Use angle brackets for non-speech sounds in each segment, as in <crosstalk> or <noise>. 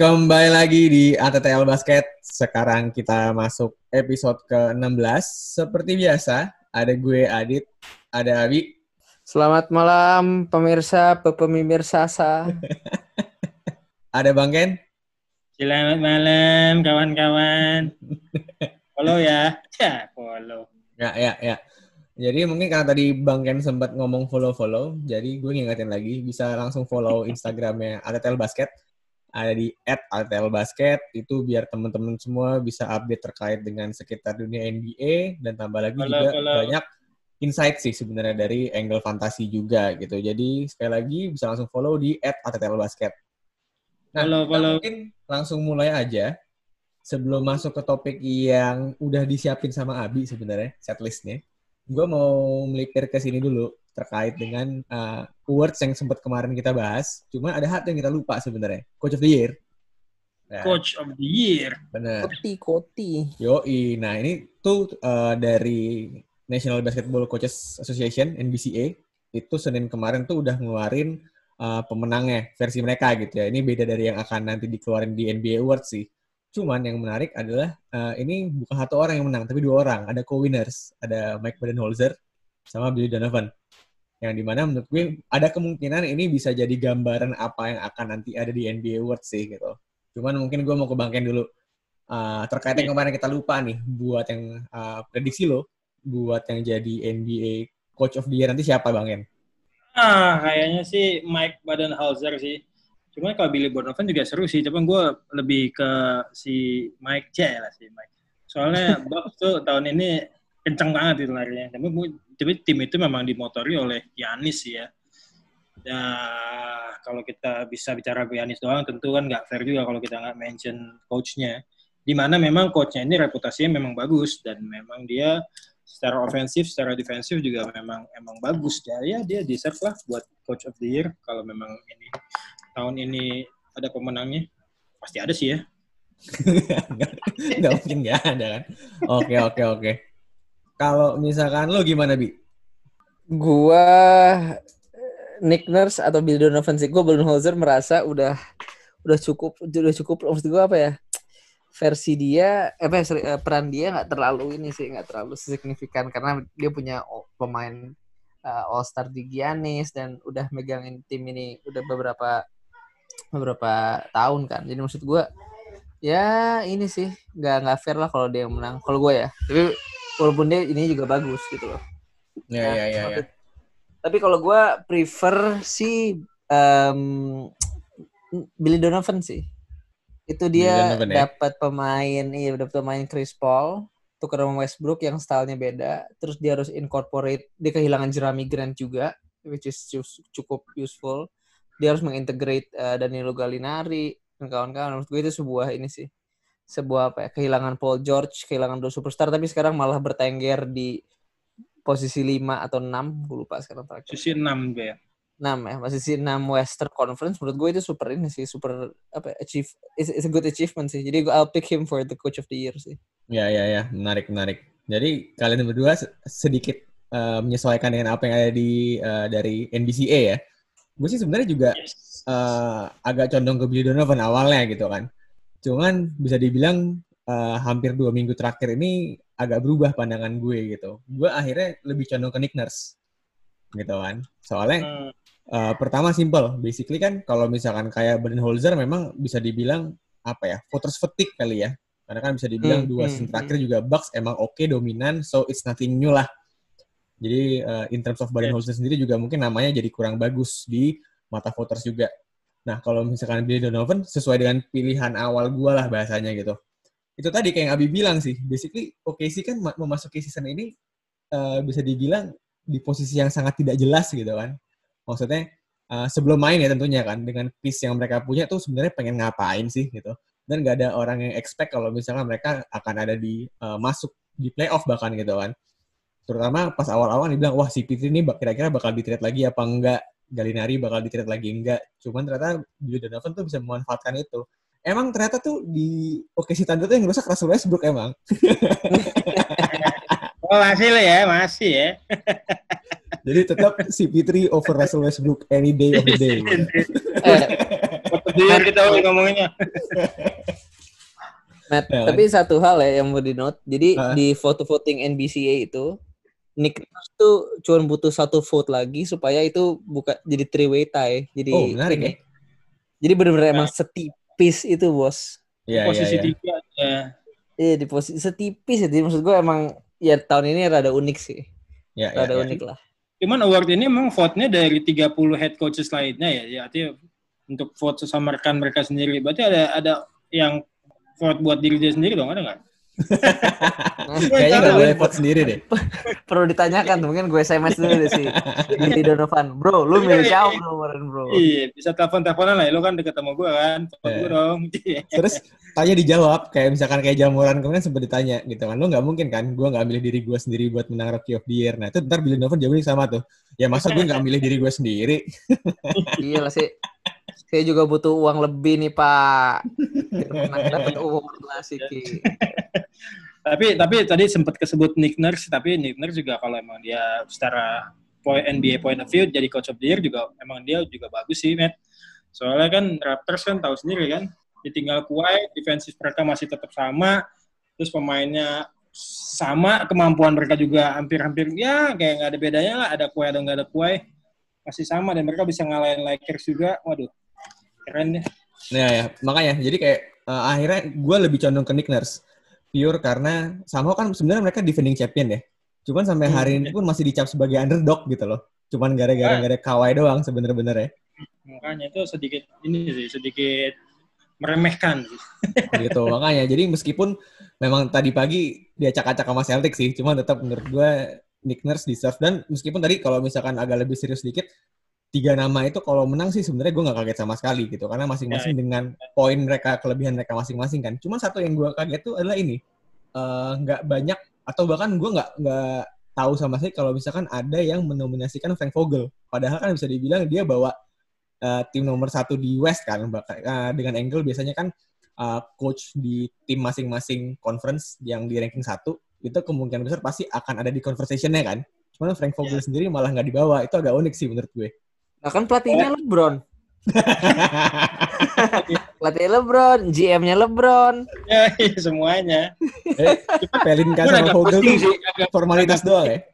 Kembali lagi di ATTL Basket. Sekarang kita masuk episode ke-16. Seperti biasa, ada gue Adit, ada Abi. Selamat malam pemirsa, pepemimir Sasa. <laughs> ada Bang Ken. Selamat malam kawan-kawan. follow ya. Ya, follow. Ya, ya, ya. Jadi mungkin karena tadi Bang Ken sempat ngomong follow-follow, jadi gue ngingetin lagi, bisa langsung follow Instagramnya ATTL Basket. Ada di Basket, itu biar teman-teman semua bisa update terkait dengan sekitar dunia NBA, dan tambah lagi follow, juga follow. banyak insight sih sebenarnya dari angle fantasi juga gitu. Jadi sekali lagi bisa langsung follow di ATTL Basket. Nah, follow, follow. mungkin langsung mulai aja sebelum masuk ke topik yang udah disiapin sama Abi sebenarnya setlistnya gue mau melipir ke sini dulu terkait dengan uh, awards yang sempat kemarin kita bahas. Cuma ada hal yang kita lupa sebenarnya. Coach of the Year. Nah, Coach of the Year. Benar. Koti, koti. Yoi. Nah ini tuh uh, dari National Basketball Coaches Association (NBCA) itu Senin kemarin tuh udah ngeluarin uh, pemenangnya versi mereka gitu ya. Ini beda dari yang akan nanti dikeluarin di NBA Awards sih. Cuman yang menarik adalah uh, ini bukan satu orang yang menang, tapi dua orang. Ada co-winners, ada Mike Budenholzer sama Billy Donovan. Yang di mana menurut gue ada kemungkinan ini bisa jadi gambaran apa yang akan nanti ada di NBA Awards sih gitu. Cuman mungkin gue mau ke dulu. Uh, terkait yang kemarin kita lupa nih, buat yang uh, prediksi lo, buat yang jadi NBA Coach of the Year nanti siapa Bang Ken? Ah, kayaknya sih Mike Budenholzer sih. Cuma kalau Billy Donovan juga seru sih, tapi gue lebih ke si Mike J lah si Mike. Soalnya <laughs> Bucks tuh tahun ini kenceng banget itu larinya. Tapi, tapi tim itu memang dimotori oleh Yanis ya. Ya kalau kita bisa bicara Yanis doang, tentu kan nggak fair juga kalau kita nggak mention coachnya. Di mana memang coachnya ini reputasinya memang bagus dan memang dia secara ofensif, secara defensif juga memang emang bagus. Ya, ya dia deserve lah buat coach of the year kalau memang ini tahun ini ada pemenangnya? Pasti ada sih ya. <laughs> Nggak mungkin nggak ada kan. Oke, oke, oke. Kalau misalkan lo gimana, Bi? Gua Nick Nurse atau Bill Donovan sih. Gue Budenholzer merasa udah udah cukup udah cukup maksud gue apa ya versi dia eh, apa eh, peran dia nggak terlalu ini sih nggak terlalu signifikan karena dia punya pemain uh, All Star di Giannis dan udah megangin tim ini udah beberapa beberapa tahun kan jadi maksud gue ya ini sih nggak nggak fair lah kalau dia yang menang kalau gue ya tapi walaupun dia ini juga bagus gitu loh ya ya ya, ya. tapi kalau gue prefer si um, Billy Donovan sih itu dia ya? dapat pemain iya dapat pemain Chris Paul tukar sama Westbrook yang stylenya beda terus dia harus incorporate dia kehilangan Jeremy Grant juga which is cukup useful dia harus mengintegrate uh, Danilo Gallinari dan kawan-kawan. Menurut gue itu sebuah ini sih sebuah apa ya kehilangan Paul George, kehilangan dua superstar tapi sekarang malah bertengger di posisi 5 atau 6, gue lupa sekarang terakhir. Posisi 6 gue ya. 6 ya, posisi 6 Western Conference menurut gue itu super ini sih, super apa achieve it's, it's a good achievement sih. Jadi gue I'll pick him for the coach of the year sih. Ya ya ya, menarik menarik. Jadi kalian berdua sedikit uh, menyesuaikan dengan apa yang ada di uh, dari NBCA ya gue sih sebenarnya juga yes. uh, agak condong ke Billy Donovan awalnya gitu kan. Cuman bisa dibilang uh, hampir dua minggu terakhir ini agak berubah pandangan gue gitu. Gue akhirnya lebih condong ke Nick Nurse gitu kan. Soalnya hmm. uh, pertama simple, basically kan kalau misalkan kayak Budenholzer memang bisa dibilang apa ya, voters fatigue kali ya. Karena kan bisa dibilang hmm, dua hmm, season hmm, terakhir juga Bucks emang oke okay, dominan, so it's nothing new lah jadi uh, in terms of Budenholzer sendiri juga mungkin namanya jadi kurang bagus di mata voters juga. Nah, kalau misalkan Billy Donovan sesuai dengan pilihan awal gue lah bahasanya gitu. Itu tadi kayak yang Abi bilang sih, basically OKC kan memasuki season ini uh, bisa dibilang di posisi yang sangat tidak jelas gitu kan. Maksudnya uh, sebelum main ya tentunya kan, dengan piece yang mereka punya tuh sebenarnya pengen ngapain sih gitu. Dan gak ada orang yang expect kalau misalnya mereka akan ada di uh, masuk di playoff bahkan gitu kan terutama pas awal-awal dibilang wah si Pitri ini kira-kira bakal di lagi apa enggak Galinari bakal di lagi enggak. Cuman ternyata Billy Donovan tuh bisa memanfaatkan itu. Emang ternyata tuh di oke si Thunder tuh yang rusak Russell Westbrook emang. <laughs> Oh masih lah ya masih ya. <laughs> Jadi tetap si Pitri over Russell Westbrook any day of the day <laughs> eh, Biar kita udah ngomongnya. Matt, ya, tapi satu hal ya yang mau di note. Jadi uh. di vote voting NBCA itu Nick Nurse tuh cuma butuh satu vote lagi supaya itu buka jadi three way tie. Jadi Oh, menarik ya. Jadi benar-benar nah. emang setipis itu, Bos. Iya, posisi ya, tiga ya. Iya, di posisi setipis ya. Jadi maksud gue emang ya tahun ini rada unik sih. Ya, rada ya, unik ya. lah. Cuman award ini emang vote-nya dari 30 head coaches lainnya ya. Ya artinya untuk vote sesama rekan mereka sendiri. Berarti ada ada yang vote buat diri dia sendiri dong, ada nggak? Kayaknya nggak boleh vote sendiri deh. Perlu ditanyakan tuh, mungkin gue SMS dulu deh sih. <laughs> Billy Donovan. Bro, lu milih siapa kemarin bro? Iya, bisa telepon-teleponan lah. Lu kan deket sama gue kan. Yeah. gue dong. Terus tanya dijawab. Kayak misalkan kayak jamuran kemarin sempat ditanya gitu kan. Lu nggak mungkin kan, gue nggak milih diri gue sendiri buat menang Rookie of the Year. Nah itu ntar Billy Donovan jawabnya sama tuh. Ya masa gue nggak milih diri gue sendiri? iya lah sih saya juga butuh uang lebih nih Pak. <laughs> dapat uang <laughs> tapi tapi tadi sempat kesebut Nick Nurse tapi Nick Nurse juga kalau emang dia secara point NBA point of view jadi coach of the year juga emang dia juga bagus sih Matt. Soalnya kan Raptors kan tahu sendiri kan ditinggal Kuai, defensif mereka masih tetap sama, terus pemainnya sama, kemampuan mereka juga hampir-hampir ya kayak nggak ada bedanya lah, ada Kuai atau nggak ada Kuai masih sama dan mereka bisa ngalahin Lakers juga. Waduh, keren ya. Nah ya, makanya jadi kayak uh, akhirnya gue lebih condong ke Nick Nurse. Pure karena sama kan sebenarnya mereka defending champion ya. Cuman sampai hmm, hari ini iya. pun masih dicap sebagai underdog gitu loh. Cuman gara-gara ah. ada Kawhi doang sebenernya ya. Makanya itu sedikit ini sih, sedikit meremehkan gitu makanya jadi meskipun memang tadi pagi dia acak-acak sama Celtic sih cuman tetap menurut gue Nick Nurse deserve dan meskipun tadi kalau misalkan agak lebih serius sedikit tiga nama itu kalau menang sih sebenarnya gue nggak kaget sama sekali gitu karena masing-masing ya, ya. dengan poin mereka kelebihan mereka masing-masing kan cuma satu yang gue kaget tuh adalah ini eh, nggak uh, banyak atau bahkan gue nggak nggak tahu sama sekali kalau misalkan ada yang menominasikan Frank Vogel padahal kan bisa dibilang dia bawa uh, tim nomor satu di West kan uh, dengan angle biasanya kan uh, coach di tim masing-masing conference yang di ranking satu itu kemungkinan besar pasti akan ada di conversationnya kan cuman Frank Vogel yeah. sendiri malah nggak dibawa itu agak unik sih menurut gue Nah kan pelatihnya LeBron. <laughs> Pelatih LeBron, GM-nya LeBron. Ya, iya, semuanya. Eh, Pelinka sama Vogel tuh formalitas doang ya.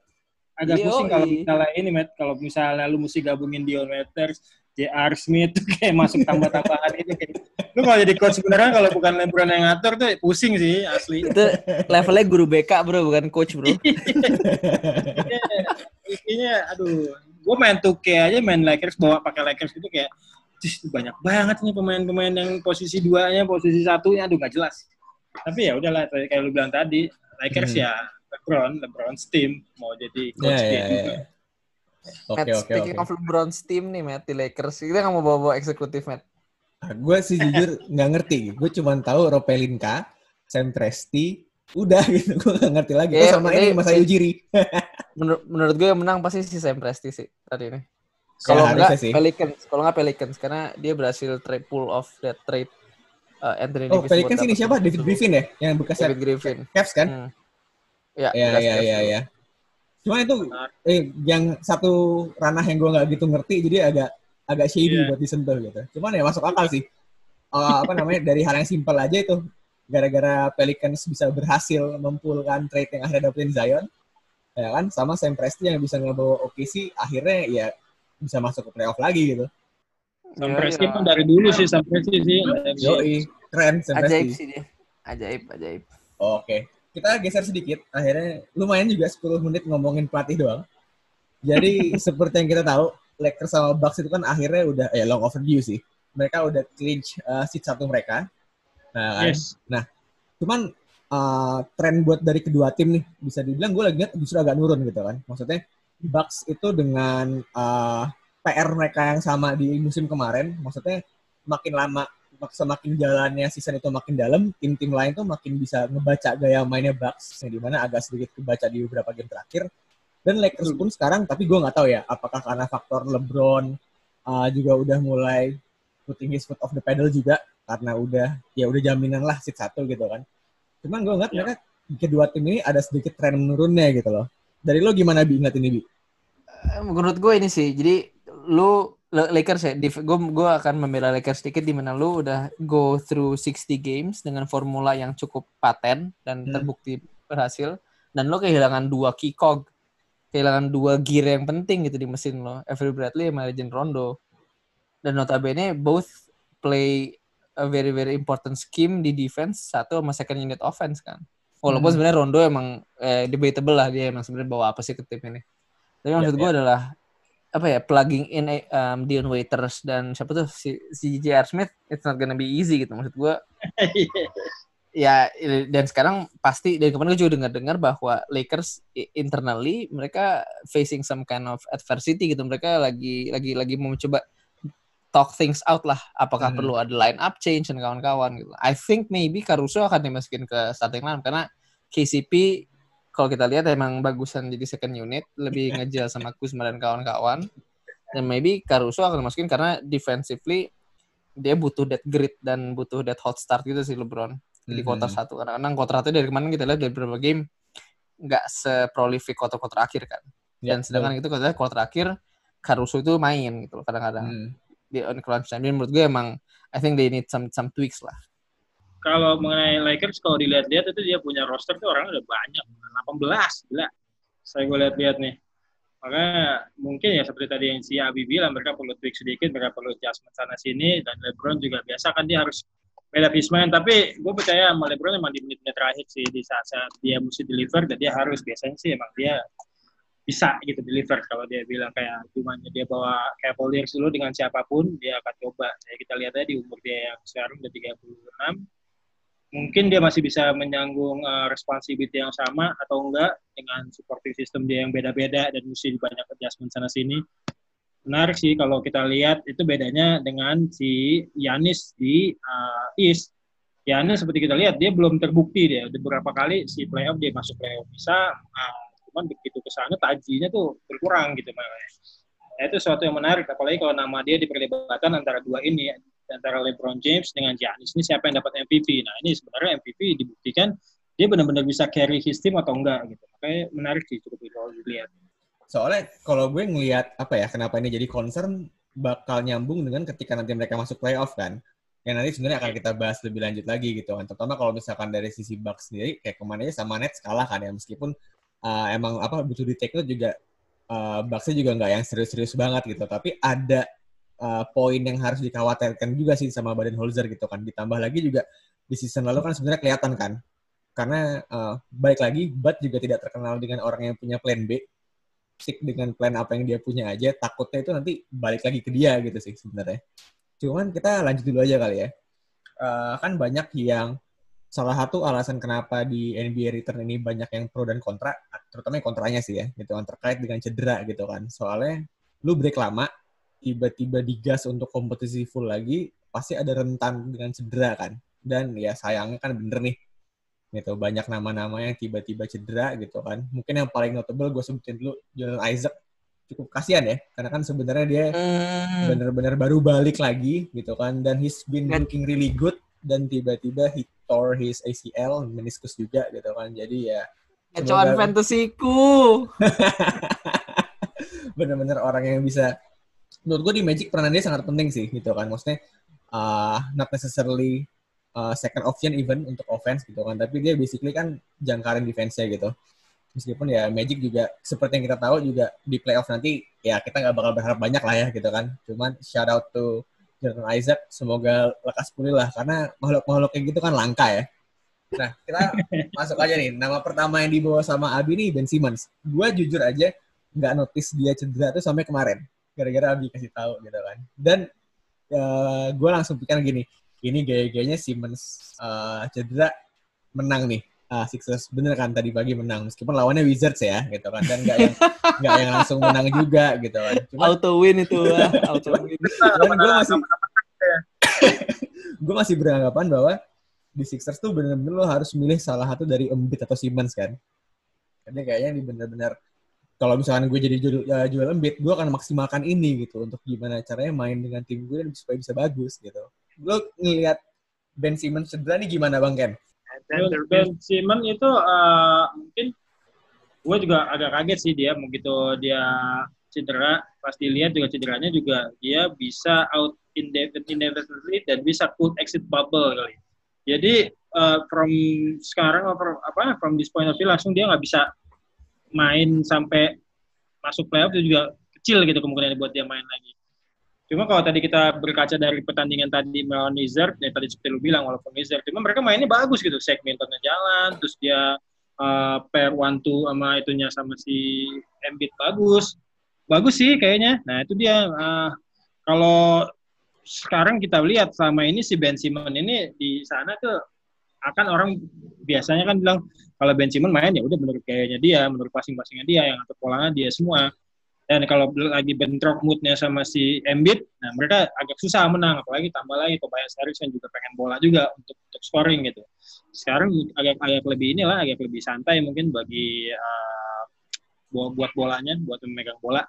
Agak Yoi. pusing kalau misalnya ini, Matt. Kalau misalnya lu mesti gabungin Dion Waiters, J.R. Smith, tuh <laughs> kayak masuk tambah-tambahan itu. Kayak. Lu kalau jadi coach sebenarnya kalau bukan LeBron yang ngatur tuh pusing sih, asli. Itu levelnya guru BK, bro, bukan coach, bro. <laughs> Intinya, aduh, gue main 2K aja main Lakers bawa pakai Lakers itu kayak banyak banget nih pemain-pemain yang posisi duanya posisi satunya aduh gak jelas tapi ya udahlah kayak lu bilang tadi Lakers hmm. ya LeBron LeBron team mau jadi coach yeah, dia yeah, juga yeah. Oke, okay, oke, speaking okay. of LeBron team nih, Matt, di Lakers, kita nggak mau bawa-bawa eksekutif, Matt. Nah, gue sih jujur nggak ngerti. Gue cuma tahu Ropelinka, Sam Presti, udah <laughs> gitu. Gue nggak ngerti lagi. Yeah, oh, sama ini Mas Ayu Jiri. menur menurut gue yang menang pasti si Sam Presti sih tadi ini. Kalau enggak sih. Pelicans, kalau enggak Pelicans karena dia berhasil trade pull of that trade uh, Anthony Oh, Davis Pelicans ini siapa? David Griffin ya? Yang bekas David Griffin. Cavs kan? Hmm. Ya, ya, ya, ya, ya. Cuma itu eh, yang satu ranah yang gue nggak gitu ngerti, jadi agak agak shady yeah. buat disentuh gitu. Cuman ya masuk akal sih. Uh, apa namanya dari hal yang simpel aja itu gara-gara Pelicans bisa berhasil mempulkan trade yang akhirnya dapetin Zion ya kan sama Sam Presti yang bisa ngebawa OKC akhirnya ya bisa masuk ke playoff lagi gitu. Sam ya, Presti ya. dari dulu sih Sam Presti sih. Yoi, keren Sam Presti. Ajaib sih dia. Ajaib, ajaib. Oh, Oke, okay. kita geser sedikit. Akhirnya lumayan juga 10 menit ngomongin pelatih doang. Jadi <laughs> seperti yang kita tahu, Lakers sama Bucks itu kan akhirnya udah eh long overdue sih. Mereka udah clinch uh, seat satu mereka. Nah, kan? yes. nah, cuman uh, tren buat dari kedua tim nih bisa dibilang gue lagi lihat justru agak nurun gitu kan maksudnya Bucks itu dengan uh, PR mereka yang sama di musim kemarin maksudnya makin lama semakin jalannya season itu makin dalam tim-tim lain tuh makin bisa ngebaca gaya mainnya Bucks yang di mana agak sedikit kebaca di beberapa game terakhir dan Lakers pun sekarang tapi gue nggak tahu ya apakah karena faktor LeBron uh, juga udah mulai putting his foot off the pedal juga karena udah ya udah jaminan lah seat satu gitu kan Cuman gue ngeliat ya. mereka kedua tim ini ada sedikit tren menurunnya gitu loh. Dari lo gimana Bi ngeliat ini Bi? Eh, menurut gue ini sih, jadi lu Lakers ya, gue gue akan membela Lakers sedikit di mana lu udah go through 60 games dengan formula yang cukup paten dan hmm. terbukti berhasil dan lo kehilangan dua key cog, kehilangan dua gear yang penting gitu di mesin lo, Avery Bradley sama Legend Rondo. Dan notabene both play a very very important scheme di defense satu sama second unit offense kan. Walaupun hmm. sebenarnya Rondo emang eh, debatable lah dia emang sebenarnya bawa apa sih ke tim ini. Tapi maksud yeah, gue yeah. adalah apa ya plugging in um, Dion Waiters dan siapa tuh si, si J.R. Smith it's not gonna be easy gitu maksud gue <laughs> ya dan sekarang pasti dan kemarin gue juga dengar-dengar bahwa Lakers internally mereka facing some kind of adversity gitu mereka lagi lagi lagi mau mencoba talk things out lah. Apakah hmm. perlu ada line up change dan kawan-kawan gitu. I think maybe Caruso akan dimasukin ke starting line karena KCP kalau kita lihat emang bagusan jadi second unit lebih ngejar sama Kuzma dan kawan-kawan. Dan maybe Caruso akan masukin karena defensively dia butuh that grit dan butuh that hot start gitu sih LeBron. Di mm -hmm. satu. Karena kadang quarter satu dari kemarin kita lihat dari beberapa game nggak seprolific quarter quarter akhir kan. Dan yeah, sedangkan yeah. itu kita quarter akhir Caruso itu main gitu kadang-kadang. Mm. Di on crunch time. Menurut gue emang I think they need some some tweaks lah. Kalau mengenai Lakers kalau dilihat-lihat itu dia punya roster tuh orang udah banyak. 18 gila. Saya gue lihat-lihat nih. Makanya mungkin ya seperti tadi yang si Abi bilang mereka perlu tweak sedikit mereka perlu adjustment sana sini dan LeBron juga biasa kan dia harus beda main. Tapi gue percaya sama LeBron emang di menit-menit terakhir sih di saat-saat dia mesti deliver dan dia harus. Biasanya sih emang dia bisa gitu deliver kalau dia bilang kayak gimana dia bawa Cavaliers dulu dengan siapa pun dia akan coba ya kita lihat aja di umur dia yang sekarang udah 36 mungkin dia masih bisa menyanggung uh, responsibility yang sama atau enggak dengan supporting system dia yang beda-beda dan mesti banyak adjustment sana sini. Menarik sih kalau kita lihat itu bedanya dengan si Yanis di uh, East. Yanis seperti kita lihat dia belum terbukti dia. Beberapa kali si playoff dia masuk playoff bisa, uh, cuman begitu ke sana tajinya tuh berkurang gitu makanya. Nah, itu sesuatu yang menarik apalagi kalau nama dia diperdebatkan antara dua ini antara LeBron James dengan Giannis ini siapa yang dapat MVP. Nah ini sebenarnya MVP dibuktikan dia benar-benar bisa carry his team atau enggak gitu. Makanya menarik sih cukup kalau dilihat. Soalnya kalau gue ngelihat apa ya kenapa ini jadi concern bakal nyambung dengan ketika nanti mereka masuk playoff kan. Yang nanti sebenarnya akan kita bahas lebih lanjut lagi gitu kan. Terutama kalau misalkan dari sisi Bucks sendiri kayak ke mana aja sama Nets kalah kan ya meskipun uh, emang apa butuh di take juga uh, Bucks-nya juga nggak yang serius-serius banget gitu. Tapi ada uh, poin yang harus dikhawatirkan juga sih sama Baden Holzer gitu kan. Ditambah lagi juga di season lalu kan sebenarnya kelihatan kan. Karena uh, baik lagi, Bud juga tidak terkenal dengan orang yang punya plan B. Stick dengan plan apa yang dia punya aja, takutnya itu nanti balik lagi ke dia gitu sih sebenarnya. Cuman kita lanjut dulu aja kali ya. Uh, kan banyak yang salah satu alasan kenapa di NBA return ini banyak yang pro dan kontra, terutama yang kontranya sih ya, gitu kan terkait dengan cedera gitu kan. Soalnya lu break lama, tiba-tiba digas untuk kompetisi full lagi, pasti ada rentan dengan cedera kan. Dan ya sayangnya kan bener nih, gitu banyak nama-nama yang tiba-tiba cedera gitu kan. Mungkin yang paling notable gue sebutin dulu Jordan Isaac cukup kasihan ya karena kan sebenarnya dia hmm. bener-bener baru balik lagi gitu kan dan he's been looking really good dan tiba-tiba he tore his ACL meniskus juga gitu kan. Jadi ya Kecoan fantasiku. <laughs> Bener-bener orang yang bisa menurut gue di Magic peranan dia sangat penting sih gitu kan. Maksudnya uh, not necessarily uh, second option even untuk offense gitu kan. Tapi dia basically kan jangkarin defense-nya gitu. Meskipun ya Magic juga seperti yang kita tahu juga di playoff nanti ya kita nggak bakal berharap banyak lah ya gitu kan. Cuman shout out to Jordan Isaac semoga lekas pulih lah karena makhluk-makhluk kayak gitu kan langka ya. Nah kita <laughs> masuk aja nih nama pertama yang dibawa sama Abi nih Ben Simmons. Gue jujur aja nggak notice dia cedera tuh sampai kemarin gara-gara Abi kasih tahu gitu kan. Dan uh, eh, gue langsung pikir gini ini gaya-gayanya Simmons uh, cedera menang nih uh, Sixers bener kan tadi pagi menang. Meskipun lawannya Wizards ya gitu kan. Dan nggak yang <laughs> nggak yang langsung menang juga gitu kan. Cuma, auto win itu lah auto win. gue masih <laughs> gue masih beranggapan bahwa di Sixers tuh bener-bener lo harus milih salah satu dari Embiid atau Simmons kan. Karena kayaknya ini bener-bener kalau misalkan gue jadi jual, uh, jual Embiid, gue akan maksimalkan ini gitu. Untuk gimana caranya main dengan tim gue dan supaya bisa bagus gitu. Lo ngelihat Ben Simmons cedera nih gimana Bang Ken? Ben Simmons itu uh, mungkin gue juga agak kaget sih dia begitu dia cedera, pasti lihat juga cederanya juga dia bisa out indefinitely dan bisa put exit bubble kali. Jadi uh, from sekarang from, apa from this point of view langsung dia nggak bisa main sampai masuk playoff itu juga kecil gitu kemungkinan buat dia main lagi. Cuma kalau tadi kita berkaca dari pertandingan tadi melawan Wizard, ya tadi seperti lu bilang walaupun Wizard, cuma mereka mainnya bagus gitu, segmenternya jalan, terus dia uh, pair one two sama itunya sama si Embiid bagus, bagus sih kayaknya. Nah itu dia uh, kalau sekarang kita lihat selama ini si Ben Simmons ini di sana tuh akan orang biasanya kan bilang kalau Ben Simmons main ya udah menurut kayaknya dia, menurut passing-passingnya dia, yang atur polanya dia semua. Dan kalau lagi bentrok moodnya sama si Embiid, nah mereka agak susah menang. Apalagi tambah lagi Tobias Harris yang juga pengen bola juga untuk untuk scoring gitu. Sekarang agak agak lebih inilah, agak lebih santai mungkin bagi uh, buat bolanya, buat memegang bola.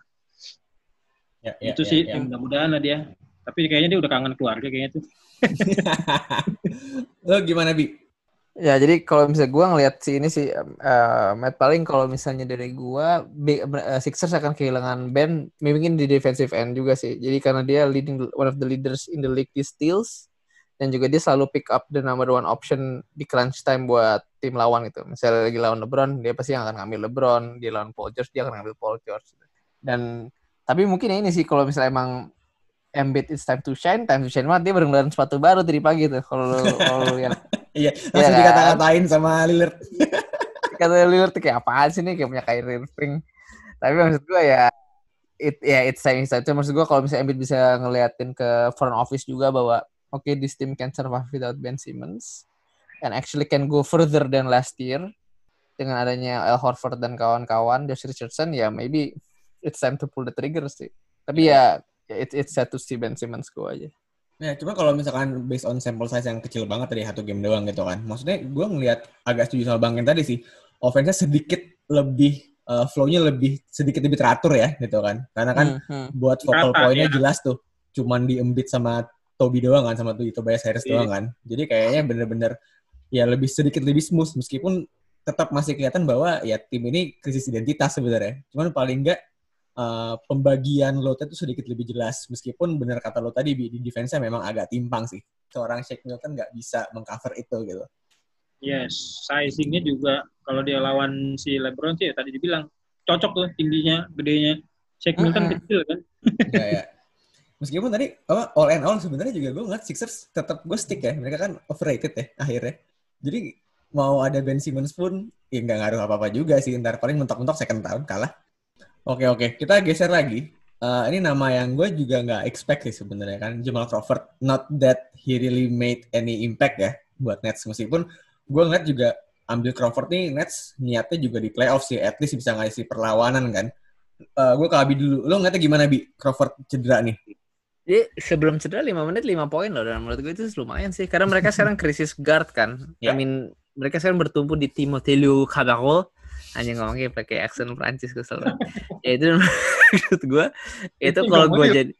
Ya, ya, itu ya, sih ya. mudah-mudahan lah dia. Tapi kayaknya dia udah kangen keluarga kayaknya tuh. <laughs> Lo gimana bi? Ya, jadi kalau misalnya gue ngelihat si ini sih, uh, Matt paling kalau misalnya dari gue, uh, Sixers akan kehilangan Ben, mungkin di defensive end juga sih. Jadi karena dia leading one of the leaders in the league di steals, dan juga dia selalu pick up the number one option di crunch time buat tim lawan gitu. Misalnya lagi lawan LeBron, dia pasti akan ngambil LeBron, dia lawan Paul George, dia akan ngambil Paul George. Dan tapi mungkin ini sih kalau misalnya emang Embiid it's time to shine, time to shine banget dia baru sepatu baru tadi pagi tuh kalau kalau lihat Iya, iya, langsung ya, dikata-katain sama Lillard. <laughs> Kata Lillard tuh kayak apaan sih nih, kayak punya Kyrie Irving. Tapi maksud gue ya, it, ya it's saying itu maksud gue kalau misalnya Embiid bisa ngeliatin ke front office juga bahwa oke okay, this team can survive without Ben Simmons and actually can go further than last year dengan adanya Al Horford dan kawan-kawan Josh Richardson ya maybe it's time to pull the trigger sih. Tapi ya it, it's sad to see Ben Simmons go aja Ya, cuma kalau misalkan based on sample size yang kecil banget dari satu game doang gitu kan. Maksudnya gue ngelihat agak setuju sama Bang yang tadi sih. Offense-nya sedikit lebih uh, flow-nya lebih sedikit lebih teratur ya gitu kan. Karena kan hmm, hmm. buat focal point-nya ya. jelas tuh. Cuman diembit sama Toby doang kan sama tuh Tobias Harris yeah. doang kan. Jadi kayaknya bener-bener ya lebih sedikit lebih smooth meskipun tetap masih kelihatan bahwa ya tim ini krisis identitas sebenarnya. Cuman paling enggak uh, pembagian load itu sedikit lebih jelas. Meskipun benar kata lo tadi di defense-nya memang agak timpang sih. Seorang Shake Milton nggak bisa mengcover itu gitu. Yes, sizingnya juga kalau dia lawan si LeBron sih ya, tadi dibilang cocok tuh tingginya, gedenya. Shake Milton uh -huh. kecil kan. ya, ya. Meskipun tadi apa all and all sebenarnya juga gue ngeliat Sixers tetap gue stick ya. Mereka kan overrated ya akhirnya. Jadi mau ada Ben Simmons pun ya nggak ngaruh apa-apa juga sih. Ntar paling mentok-mentok second tahun kalah. Oke oke, kita geser lagi. Uh, ini nama yang gue juga nggak expect sih sebenarnya kan Jamal Crawford. Not that he really made any impact ya buat Nets meskipun gue ngeliat juga ambil Crawford nih Nets niatnya juga di playoff sih, at least bisa ngasih perlawanan kan. Uh, eh, gue ke Abi dulu. Lo ngeliatnya gimana Bi Crawford cedera nih? Jadi sebelum cedera 5 menit 5 poin loh dan menurut gue itu lumayan sih karena mereka sekarang <laughs> krisis guard kan. Yeah. I mean mereka sekarang bertumpu di Timothée Cabarrot hanya ngomongnya pakai accent Prancis kesel. <laughs> Ya itu <laughs> menurut gue itu kalau gue jadi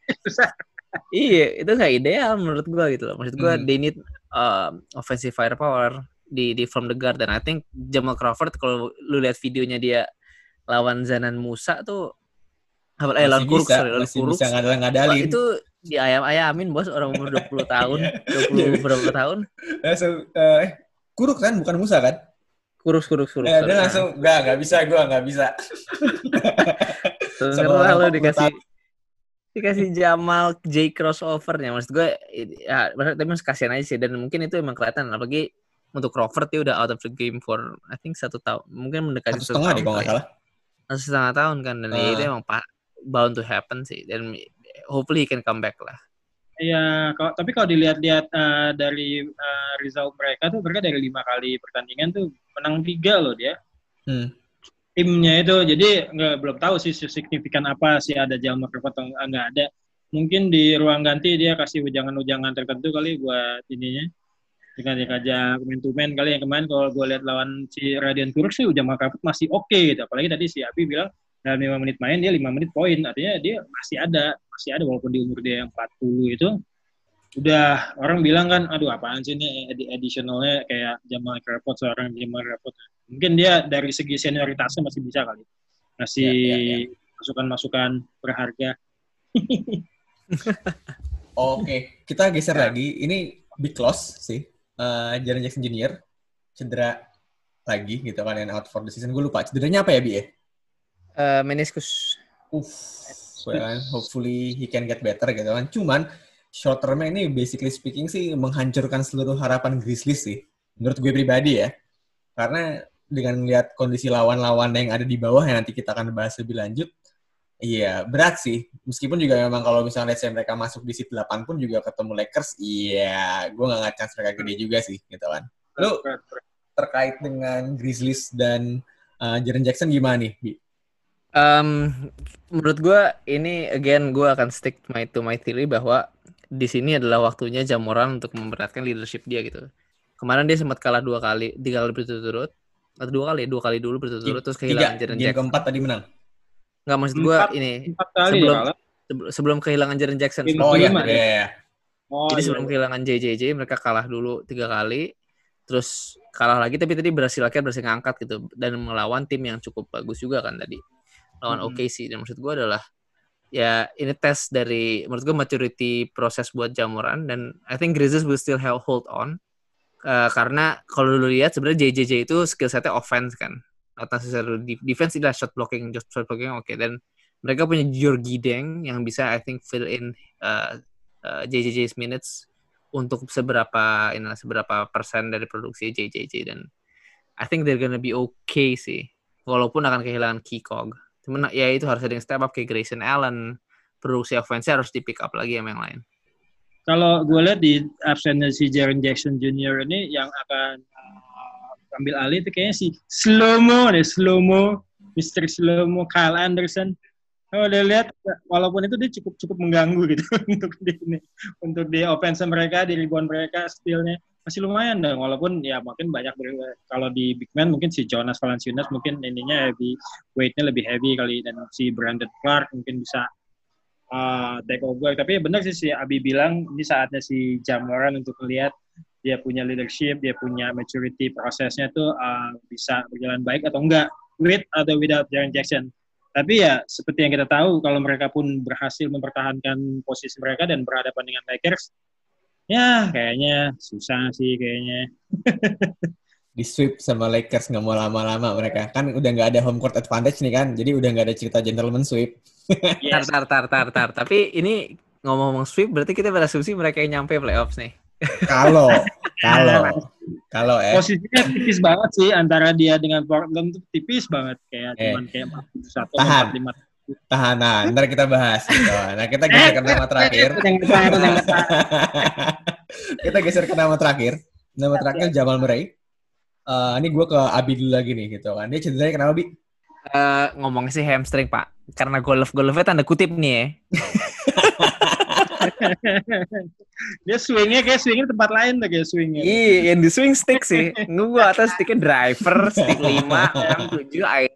<laughs> iya itu nggak ideal menurut gue gitu loh. Maksud gue hmm. they need uh, offensive firepower di di from the guard. Dan I think Jamal Crawford kalau lu lihat videonya dia lawan Zanan Musa tuh apa eh lawan Kuruk sorry lawan Kuruk bisa ngadal ngadalin itu di ayam ayamin bos orang umur 20 tahun 20 berapa tahun. Langsung uh, Kuruk kan bukan Musa kan kurus kurus kurus. Ya, dia langsung nggak nggak bisa gue nggak bisa. Karena lo dikasih dikasih Jamal J crossovernya. Maksud gue ya tapi mas kasihan aja sih. Dan mungkin itu emang kelihatan. Apalagi untuk Crawford dia udah out of the game for I think satu tahun. Mungkin mendekati satu, setengah deh kalau nggak salah. Satu setengah tahun kan. Dan uh. itu emang bound to happen sih. Dan hopefully he can come back lah Ya, kalau, tapi kalau dilihat-lihat uh, dari uh, result mereka tuh mereka dari lima kali pertandingan tuh menang tiga loh dia. Hmm. Timnya itu, jadi nggak belum tahu sih signifikan apa sih ada Jalma Crawford atau nggak ada. Mungkin di ruang ganti dia kasih ujangan-ujangan tertentu kali buat ininya. Dikajak-kajak main to main kali yang kemarin kalau gue lihat lawan si Radiant Turk sih Crawford masih oke okay, gitu. Apalagi tadi si Abi bilang dalam lima menit main dia lima menit poin artinya dia masih ada masih ada walaupun di umur dia yang 40 itu udah orang bilang kan aduh apaan sih ini additionalnya kayak Jamal Crawford seorang Jamal Crawford mungkin dia dari segi senioritasnya masih bisa kali masih ya, ya, ya. masukan-masukan berharga. <laughs> Oke, kita geser lagi. Ini big loss sih. Uh, Jaren Jackson Junior cedera lagi gitu kan yang out for the season. Gue lupa cederanya apa ya bi ya? Uh, meniskus. Uff, well, hopefully he can get better gitu kan. Cuman short term ini basically speaking sih menghancurkan seluruh harapan Grizzlies sih. Menurut gue pribadi ya. Karena dengan melihat kondisi lawan-lawan yang ada di bawah yang nanti kita akan bahas lebih lanjut, iya berat sih. Meskipun juga memang kalau misalnya let's say mereka masuk di seat 8 pun juga ketemu Lakers, iya gue nggak chance mereka gede juga sih gitu kan. Lu terkait dengan Grizzlies dan uh, Jaren Jackson gimana nih, Bi? Um, menurut gue ini again gue akan stick my to my theory bahwa di sini adalah waktunya Jamoran untuk memberatkan leadership dia gitu. Kemarin dia sempat kalah dua kali, tiga kali berturut-turut, atau dua kali, dua kali dulu berturut-turut terus kehilangan Jaren Jackson. keempat tadi menang. Enggak maksud gue ini empat kali sebelum ya, sebelum kehilangan Jaren Jackson. Oh iya, iya, iya. Oh, Jadi iya. sebelum kehilangan JJJ mereka kalah dulu tiga kali, terus kalah lagi tapi tadi berhasil akhirnya berhasil ngangkat gitu dan melawan tim yang cukup bagus juga kan tadi lawan hmm. OKC dan maksud gue adalah ya ini tes dari menurut gue maturity proses buat Jamoran dan I think Grizzlies will still have hold on. Uh, karena kalau dulu lihat sebenarnya JJJ itu skill setnya offense kan. Not necessarily defense adalah shot blocking just shot blocking oke. Okay. dan mereka punya Georgie Deng yang bisa I think fill in uh, uh, JJJ's minutes untuk seberapa inilah seberapa persen dari produksi JJJ dan I think they're gonna be okay sih. Walaupun akan kehilangan key cog cuman ya itu harus ada yang step up kayak Grayson Allen produksi offense harus di pick up lagi sama yang lain kalau gue lihat di absennya si Jaren Jackson Jr. ini yang akan uh, ambil alih itu kayaknya si Slomo deh Slomo Mr. Slomo Kyle Anderson kalau udah lihat walaupun itu dia cukup cukup mengganggu gitu <laughs> untuk di ini untuk di offense mereka di ribuan mereka stealnya masih lumayan dong walaupun ya mungkin banyak kalau di big man mungkin si Jonas Valanciunas mungkin ininya heavy weightnya lebih heavy kali dan si Brandon Clark mungkin bisa uh, take over. Tapi benar sih si Abi bilang ini saatnya si Jamoran untuk melihat dia punya leadership dia punya maturity prosesnya tuh uh, bisa berjalan baik atau enggak with atau without Jaren Jackson. Tapi ya seperti yang kita tahu kalau mereka pun berhasil mempertahankan posisi mereka dan berhadapan dengan Lakers, ya kayaknya susah sih kayaknya. <laughs> di sweep sama Lakers nggak mau lama-lama mereka kan udah nggak ada home court advantage nih kan jadi udah nggak ada cerita gentleman sweep <laughs> yes. tar tar tar tar tapi ini ngomong-ngomong sweep berarti kita berasumsi mereka yang nyampe playoffs nih <laughs> kalau kalau nah, kalau eh posisinya tipis banget sih antara dia dengan Portland tuh tipis banget kayak eh. cuman kayak satu tahan. 4, 5, tahanan ntar kita bahas gitu. nah kita geser ke nama terakhir. <laughs> Kita geser ke nama terakhir. Nama terakhir Jamal Murray. Uh, ini gue ke Abi dulu lagi nih gitu kan. Dia ceritanya kenapa Abi Uh, eh, ngomong sih hamstring pak. Karena golf golfnya tanda kutip nih ya. <laughs> Dia swingnya kayak swingnya tempat lain tuh kayak swingnya. Iya yang di swing stick sih. Gue atas sticknya driver stick lima enam tujuh air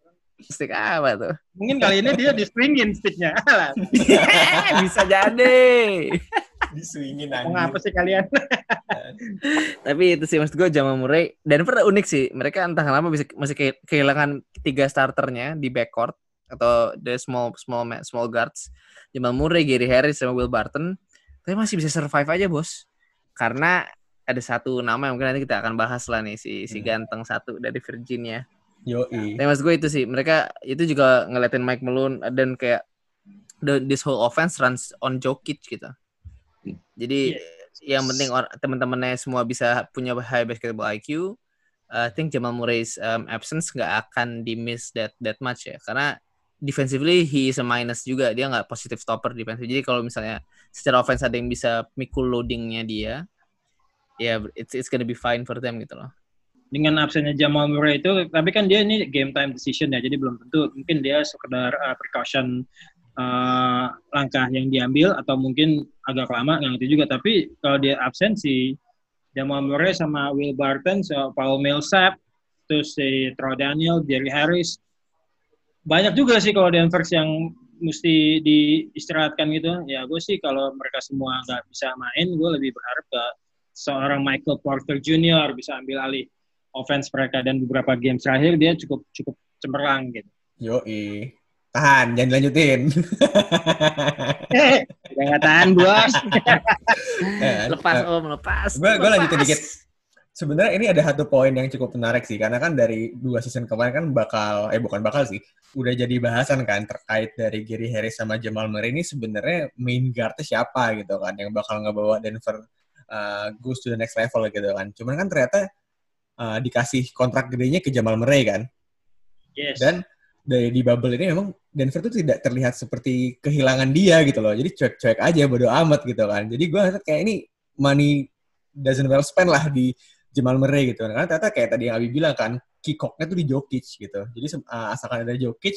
stick apa tuh? Mungkin kali ini dia di swingin sticknya. <laughs> Bisa jadi. di swingin aja. Mau sih kalian? <laughs> Tapi itu sih maksud gue Jamal Murray. Dan pernah unik sih. Mereka entah kenapa bisa masih kehilangan tiga starternya di backcourt atau the small small small guards Jamal Murray, Gary Harris sama Will Barton tapi masih bisa survive aja bos karena ada satu nama yang mungkin nanti kita akan bahas lah nih si si hmm. ganteng satu dari Virginia Yo, tapi mas gue itu sih mereka itu juga ngeliatin Mike Malone dan kayak the, this whole offense runs on Jokic gitu. Jadi yes. yang penting teman-temannya semua bisa punya high basketball IQ I think Jamal Murray's um, absence nggak akan di miss that that much ya. Karena defensively he is a minus juga dia nggak positive stopper defensive. Jadi kalau misalnya secara offense ada yang bisa mikul loadingnya dia ya yeah, it's it's gonna be fine for them gitu loh dengan absennya Jamal Murray itu tapi kan dia ini game time decision ya jadi belum tentu mungkin dia sekedar uh, precaution uh, langkah yang diambil atau mungkin agak lama nggak ngerti juga tapi kalau dia absen si Jamal Murray sama Will Barton so Paul Millsap terus si Troy Daniel Jerry Harris banyak juga sih kalau Denver yang mesti diistirahatkan gitu. Ya gue sih kalau mereka semua nggak bisa main, gue lebih berharap ke seorang Michael Porter Jr. bisa ambil alih offense mereka dan beberapa game terakhir dia cukup cukup cemerlang gitu. Yo tahan, jangan dilanjutin. <laughs> Udah nggak tahan, bos. Ya, <laughs> lepas, uh, om, lepas. Gue gue lanjutin dikit. Sebenarnya ini ada satu poin yang cukup menarik sih, karena kan dari dua season kemarin kan bakal, eh bukan bakal sih, udah jadi bahasan kan terkait dari Gary Harris sama Jamal Murray ini sebenarnya main guardnya siapa gitu kan, yang bakal ngebawa Denver uh, goes to the next level gitu kan. Cuman kan ternyata uh, dikasih kontrak gedenya ke Jamal Murray kan. Yes. Dan dari di bubble ini memang Denver tuh tidak terlihat seperti kehilangan dia gitu loh. Jadi cuek-cuek aja, bodo amat gitu kan. Jadi gue kayak ini money doesn't well spend lah di Jamal Murray gitu. Karena ternyata kayak tadi yang Abi bilang kan, kikoknya tuh di Jokic gitu. Jadi uh, asalkan ada Jokic,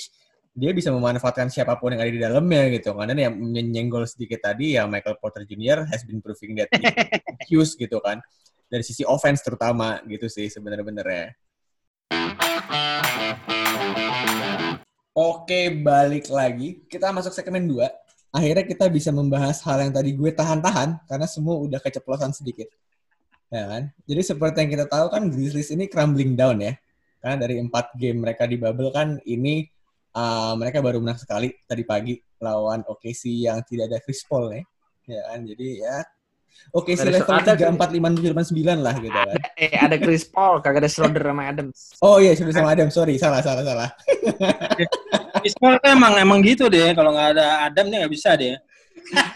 dia bisa memanfaatkan siapa pun yang ada di dalamnya gitu. Karena yang menyenggol sedikit tadi ya Michael Porter Jr. has been proving that use <laughs> gitu kan. Dari sisi offense terutama gitu sih sebenarnya. Oke, balik lagi. Kita masuk segmen 2. Akhirnya kita bisa membahas hal yang tadi gue tahan-tahan karena semua udah keceplosan sedikit. Ya kan? Jadi seperti yang kita tahu kan Grizzlies ini crumbling down ya. Karena dari empat game mereka di bubble kan ini uh, mereka baru menang sekali tadi pagi lawan OKC yang tidak ada Chris Paul ya. Ya kan? Jadi ya Oke, si level tiga empat lima tujuh delapan sembilan lah gitu kan. <laughs> Eh, ada Chris Paul, kagak ada Schroeder sama Adams. Oh iya, Schroeder sama Adams. Sorry, salah, salah, salah. <laughs> Chris Paul emang emang gitu deh. Kalau nggak ada Adam dia nggak bisa deh.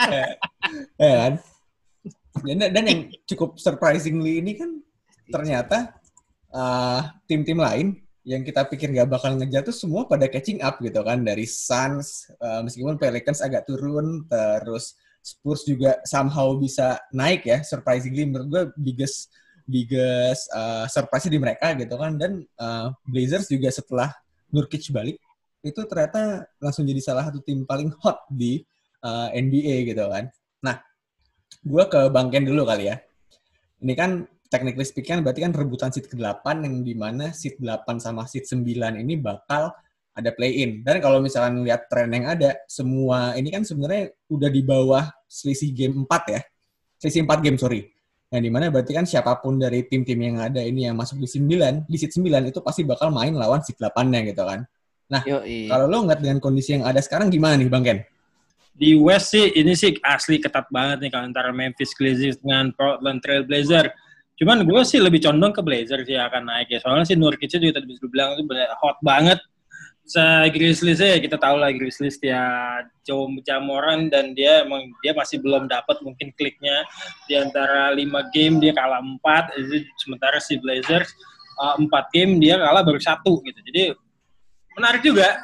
<laughs> ya kan? Dan, dan yang cukup surprisingly ini kan ternyata tim tim-tim lain yang kita pikir nggak bakal ngejar tuh semua pada catching up gitu kan dari Suns uh, meskipun Pelicans agak turun terus Spurs juga somehow bisa naik ya surprisingly menurut gue biggest biggest uh, surprise di mereka gitu kan dan uh, Blazers juga setelah Nurkic balik itu ternyata langsung jadi salah satu tim paling hot di uh, NBA gitu kan. Nah, gue ke Bang Ken dulu kali ya. Ini kan technically speaking berarti kan rebutan seat ke-8 yang di mana seat 8 sama seat 9 ini bakal ada play-in. Dan kalau misalkan lihat tren yang ada, semua ini kan sebenarnya udah di bawah selisih game 4 ya. Selisih 4 game, sorry. Yang di mana berarti kan siapa pun dari tim-tim yang ada ini yang masuk di 9, di seat 9 itu pasti bakal main lawan seat 8-nya gitu kan. Nah, kalau lo ngeliat dengan kondisi yang ada sekarang gimana nih Bang Ken? Di West sih, ini sih asli ketat banget nih kalau antara Memphis Grizzlies dengan Portland Trail Blazer. Cuman gue sih lebih condong ke Blazer sih akan naik ya. Soalnya sih Nurkic juga tadi bisa bilang itu hot banget se Grizzlies ya kita tahu lah Grizzlies dia Joe Jamoran dan dia emang dia masih belum dapat mungkin kliknya. Di antara lima game dia kalah empat sementara si Blazers uh, game dia kalah baru satu gitu. Jadi menarik juga.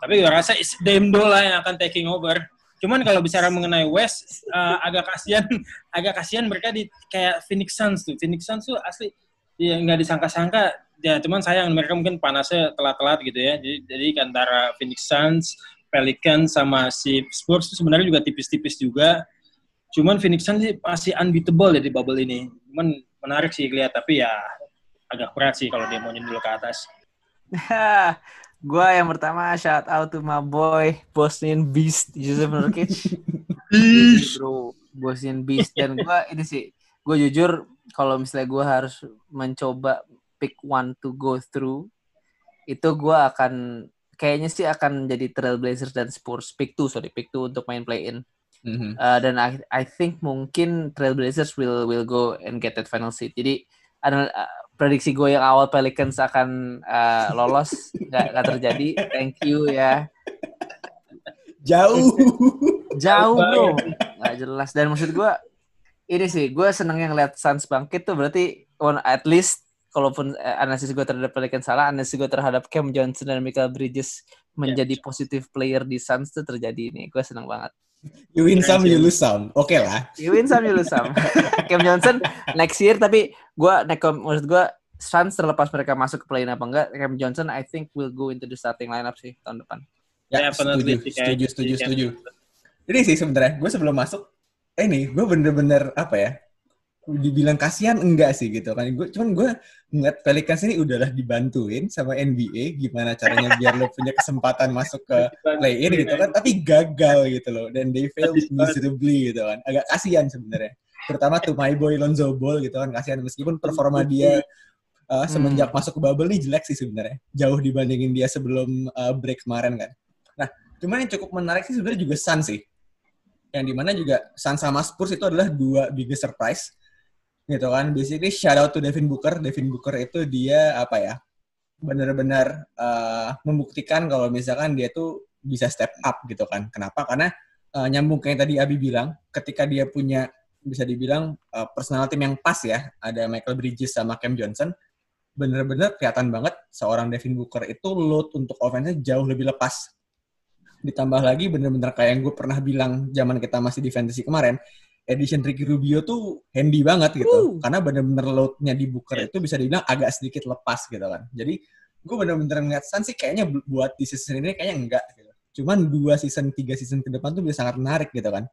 Tapi gue rasa Demdo lah yang akan taking over. Cuman kalau bicara mengenai West uh, agak kasihan <laughs> agak kasihan mereka di kayak Phoenix Suns tuh. Phoenix Suns tuh asli ya nggak disangka-sangka ya cuman sayang mereka mungkin panasnya telat-telat gitu ya. Jadi, jadi antara Phoenix Suns, Pelicans sama si Spurs itu sebenarnya juga tipis-tipis juga. Cuman Phoenix Suns sih masih unbeatable ya di bubble ini. Cuman menarik sih lihat tapi ya agak berat sih kalau dia mau dulu ke atas. <laughs> gua yang pertama shout out to my boy Bosnian Beast Yusuf Nurkic. <laughs> Beast. Bro, Bosnian Beast dan gua ini sih gue jujur kalau misalnya gue harus mencoba pick one to go through itu gue akan kayaknya sih akan jadi Trailblazers dan Spurs. Pick two sorry pick two untuk main play in mm-hmm. uh, dan I, I think mungkin Trailblazers will will go and get that final seat. Jadi ada uh, prediksi gue yang awal Pelicans akan uh, lolos <laughs> nggak terjadi. Thank you ya. Jauh. Jauh bro. Nggak jelas. Dan maksud gue ini sih gue seneng yang lihat Suns bangkit tuh berarti one at least kalaupun eh, analisis gue terhadap Pelicans salah, analisis gue terhadap Cam Johnson dan Michael Bridges menjadi yeah. positif player di Suns itu terjadi ini. Gue senang banget. You win some, you lose some. Oke okay lah. You win some, you lose some. <laughs> Cam Johnson next year, tapi gue, menurut gue, Suns terlepas mereka masuk ke play apa enggak, Cam Johnson I think will go into the starting lineup sih tahun depan. Ya, yeah, setuju, setuju, setuju, setuju. Jadi sih sebenarnya gue sebelum masuk, eh nih, gue bener-bener apa ya, dibilang kasihan enggak sih gitu kan. Gue cuman gue ngeliat Pelicans ini udahlah dibantuin sama NBA gimana caranya biar lo punya kesempatan masuk ke <laughs> play in gitu kan. tapi gagal gitu loh. Dan they fail miserably gitu kan. Agak kasihan sebenarnya. Terutama tuh my boy Lonzo Ball gitu kan. Kasihan meskipun performa dia uh, semenjak hmm. masuk ke bubble nih jelek sih sebenarnya. Jauh dibandingin dia sebelum uh, break kemarin kan. Nah, cuman yang cukup menarik sih sebenarnya juga Sun sih. Yang di mana juga Sun sama Spurs itu adalah dua biggest surprise. Gitu kan. Basically shout out to Devin Booker. Devin Booker itu dia apa ya, benar-benar uh, membuktikan kalau misalkan dia tuh bisa step up gitu kan. Kenapa? Karena uh, nyambung kayak tadi Abi bilang, ketika dia punya bisa dibilang uh, personal tim yang pas ya, ada Michael Bridges sama Cam Johnson, bener-bener kelihatan banget seorang Devin Booker itu load untuk offense jauh lebih lepas. Ditambah lagi bener-bener kayak yang gue pernah bilang zaman kita masih di fantasy kemarin, edition Ricky Rubio tuh handy banget gitu. Uh. Karena bener-bener loadnya di Booker itu bisa dibilang agak sedikit lepas gitu kan. Jadi gue bener-bener ngeliat Sun sih kayaknya buat di season ini kayaknya enggak gitu. Cuman dua season, tiga season ke depan tuh bisa sangat menarik gitu kan.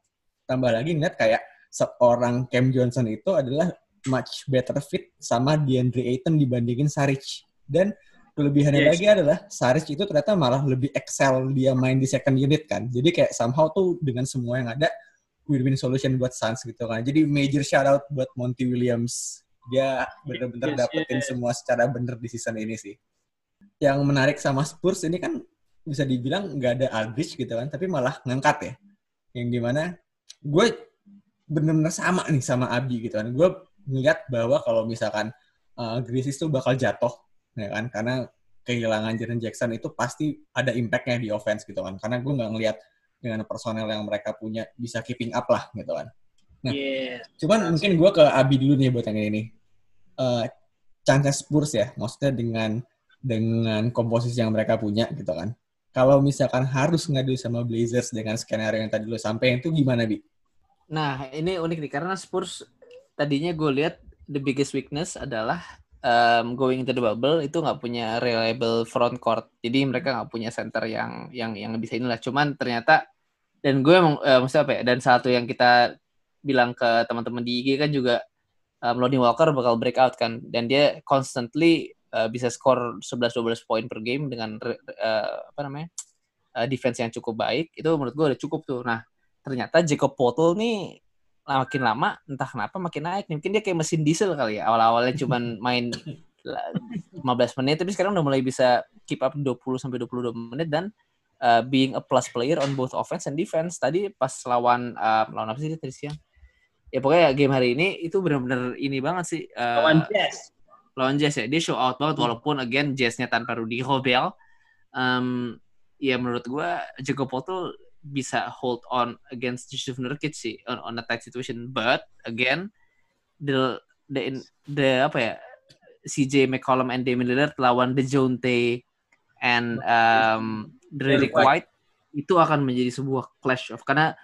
Tambah lagi ngeliat kayak seorang Cam Johnson itu adalah much better fit sama DeAndre Ayton dibandingin Saric. Dan kelebihannya yes. lagi adalah Saric itu ternyata malah lebih excel dia main di second unit kan. Jadi kayak somehow tuh dengan semua yang ada win-win solution buat Suns gitu kan. Jadi major shout out buat Monty Williams. Dia bener-bener yes, dapetin yes. semua secara bener di season ini sih. Yang menarik sama Spurs ini kan bisa dibilang nggak ada Aldridge gitu kan, tapi malah ngangkat ya. Yang di mana gue bener-bener sama nih sama Abi gitu kan. Gue ngeliat bahwa kalau misalkan uh, Grizzlies itu bakal jatuh, ya kan? Karena kehilangan Jaren Jackson itu pasti ada impact-nya di offense gitu kan. Karena gue nggak ngeliat dengan personel yang mereka punya bisa keeping up lah gitu kan. Nah, yeah. cuman mungkin gue ke Abi dulu nih buat yang ini. Uh, chance Spurs ya, maksudnya dengan dengan komposisi yang mereka punya gitu kan. Kalau misalkan harus ngadu sama Blazers dengan skenario yang tadi lo sampai itu gimana bi? Nah ini unik nih karena Spurs tadinya gue lihat the biggest weakness adalah um, going into the bubble itu nggak punya reliable front court. Jadi mereka nggak punya center yang yang yang bisa inilah. Cuman ternyata dan gue emang uh, maksudnya apa ya? Dan satu yang kita bilang ke teman-teman di IG kan juga um, Lonnie Walker bakal breakout kan dan dia constantly uh, bisa skor 11-12 poin per game dengan uh, apa namanya? Uh, defense yang cukup baik. Itu menurut gue udah cukup tuh. Nah, ternyata Jacob Poeltl nih makin lama entah kenapa makin naik. Mungkin dia kayak mesin diesel kali ya. Awal-awalnya cuma <laughs> main 15 menit tapi sekarang udah mulai bisa keep up 20 sampai 22 menit dan uh, being a plus player on both offense and defense. Tadi pas lawan uh, lawan apa sih tadi siang? Ya pokoknya game hari ini itu benar-benar ini banget sih uh, lawan Jazz. lawan Jazz ya. Dia show out banget hmm. walaupun again Jazznya tanpa Rudy Gobert. Um, ya menurut gue Jacob Poeltl bisa hold on against Jusuf Nurkic sih on, on a tight situation. But again the the the apa ya CJ McCollum and Damian Lillard lawan Dejounte and um, Derrick White. Itu akan menjadi sebuah clash of karena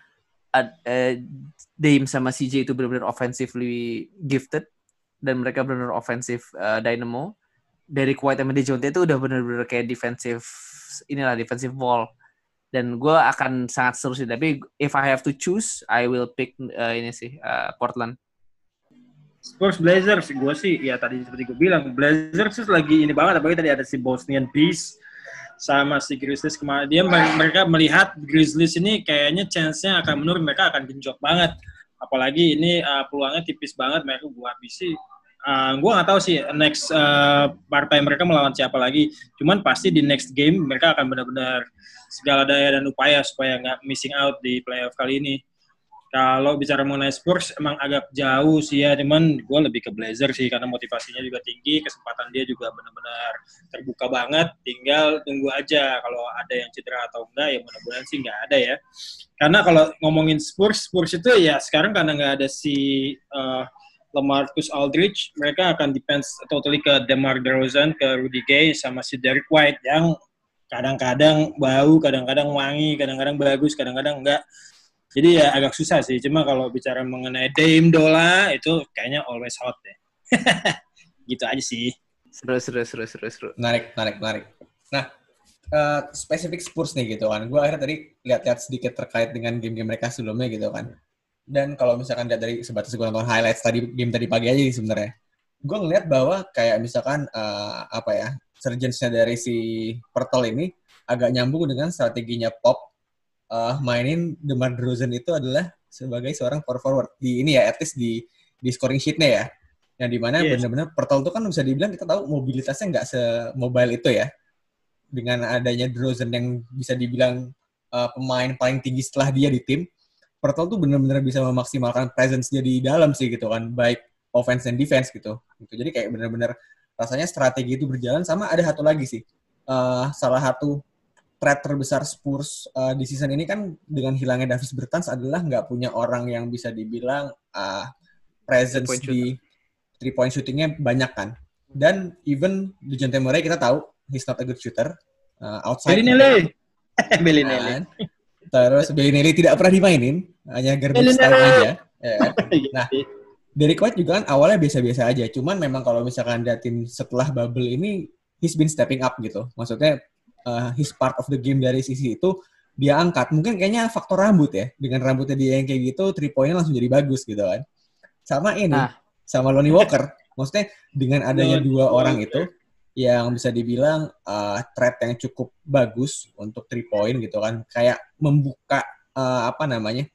uh, uh, Dame sama CJ itu benar-benar offensively gifted dan mereka benar-benar offensive uh, dynamo. Derrick White sama Dejounte itu udah benar-benar kayak defensive inilah defensive wall dan gue akan sangat seru sih tapi if I have to choose I will pick uh, ini sih uh, Portland. Spurs Blazers gue sih ya tadi seperti gue bilang Blazers tuh lagi ini banget apalagi tadi ada si Bosnian Beast sama si Grizzlies kemarin. Dia mereka melihat Grizzlies ini kayaknya chance-nya akan menurun mereka akan genjot banget. Apalagi ini uh, peluangnya tipis banget mereka gue habisi uh, gue nggak tahu sih next uh, partai mereka melawan siapa lagi. Cuman pasti di next game mereka akan benar-benar segala daya dan upaya supaya nggak missing out di playoff kali ini. Kalau bicara mengenai Spurs emang agak jauh sih ya, cuman gue lebih ke Blazer sih karena motivasinya juga tinggi, kesempatan dia juga benar-benar terbuka banget. Tinggal tunggu aja kalau ada yang cedera atau enggak ya mudah-mudahan sih nggak ada ya. Karena kalau ngomongin Spurs, Spurs itu ya sekarang karena nggak ada si uh, LaMarcus Aldridge, mereka akan depends totally ke DeMar DeRozan, ke Rudy Gay, sama si Derek White yang kadang-kadang bau, kadang-kadang wangi, kadang-kadang bagus, kadang-kadang enggak. Jadi ya agak susah sih. Cuma kalau bicara mengenai Dame Dola itu kayaknya always hot deh. <laughs> gitu aja sih. Seru, seru, seru, seru, seru. Narik, narik, narik. Nah, uh, spesifik Spurs nih gitu kan. Gue akhirnya tadi lihat-lihat sedikit terkait dengan game-game mereka sebelumnya gitu kan dan kalau misalkan dari sebatas gue nonton highlights tadi game tadi pagi aja sih sebenarnya. Gue ngeliat bahwa kayak misalkan uh, apa ya surgeonsnya dari si Pertol ini agak nyambung dengan strateginya Pop uh, mainin DeMar DeRozan itu adalah sebagai seorang power forward. Di ini ya at least di di scoring sheetnya ya. Yang di mana yes. benar-benar Pertol itu kan bisa dibilang kita tahu mobilitasnya nggak semobile itu ya. Dengan adanya Drozen yang bisa dibilang uh, pemain paling tinggi setelah dia di tim, Pertol tuh benar-benar bisa memaksimalkan presence dia di dalam sih gitu kan, baik offense dan defense gitu. gitu. Jadi kayak benar-benar rasanya strategi itu berjalan sama ada satu lagi sih. Uh, salah satu threat terbesar Spurs uh, di season ini kan dengan hilangnya Davis Bertans adalah nggak punya orang yang bisa dibilang uh, presence three di three point shootingnya banyak kan. Dan even di John Murray kita tahu he's not a good shooter uh, outside. Bellinelli. <laughs> Bellinelli. Terus Bellinelli tidak pernah dimainin, hanya garbage time aja. Ya. Kan? <laughs> Nah, dari White juga kan awalnya biasa-biasa aja. Cuman memang kalau misalkan liatin setelah bubble ini, he's been stepping up gitu. Maksudnya uh, he's part of the game dari sisi itu dia angkat. Mungkin kayaknya faktor rambut ya. Dengan rambutnya dia yang kayak gitu, three point langsung jadi bagus gitu kan. Sama ini, nah. sama Lonnie Walker. Maksudnya dengan adanya dua orang itu, yang bisa dibilang uh, threat yang cukup bagus untuk three point gitu kan kayak membuka uh, apa namanya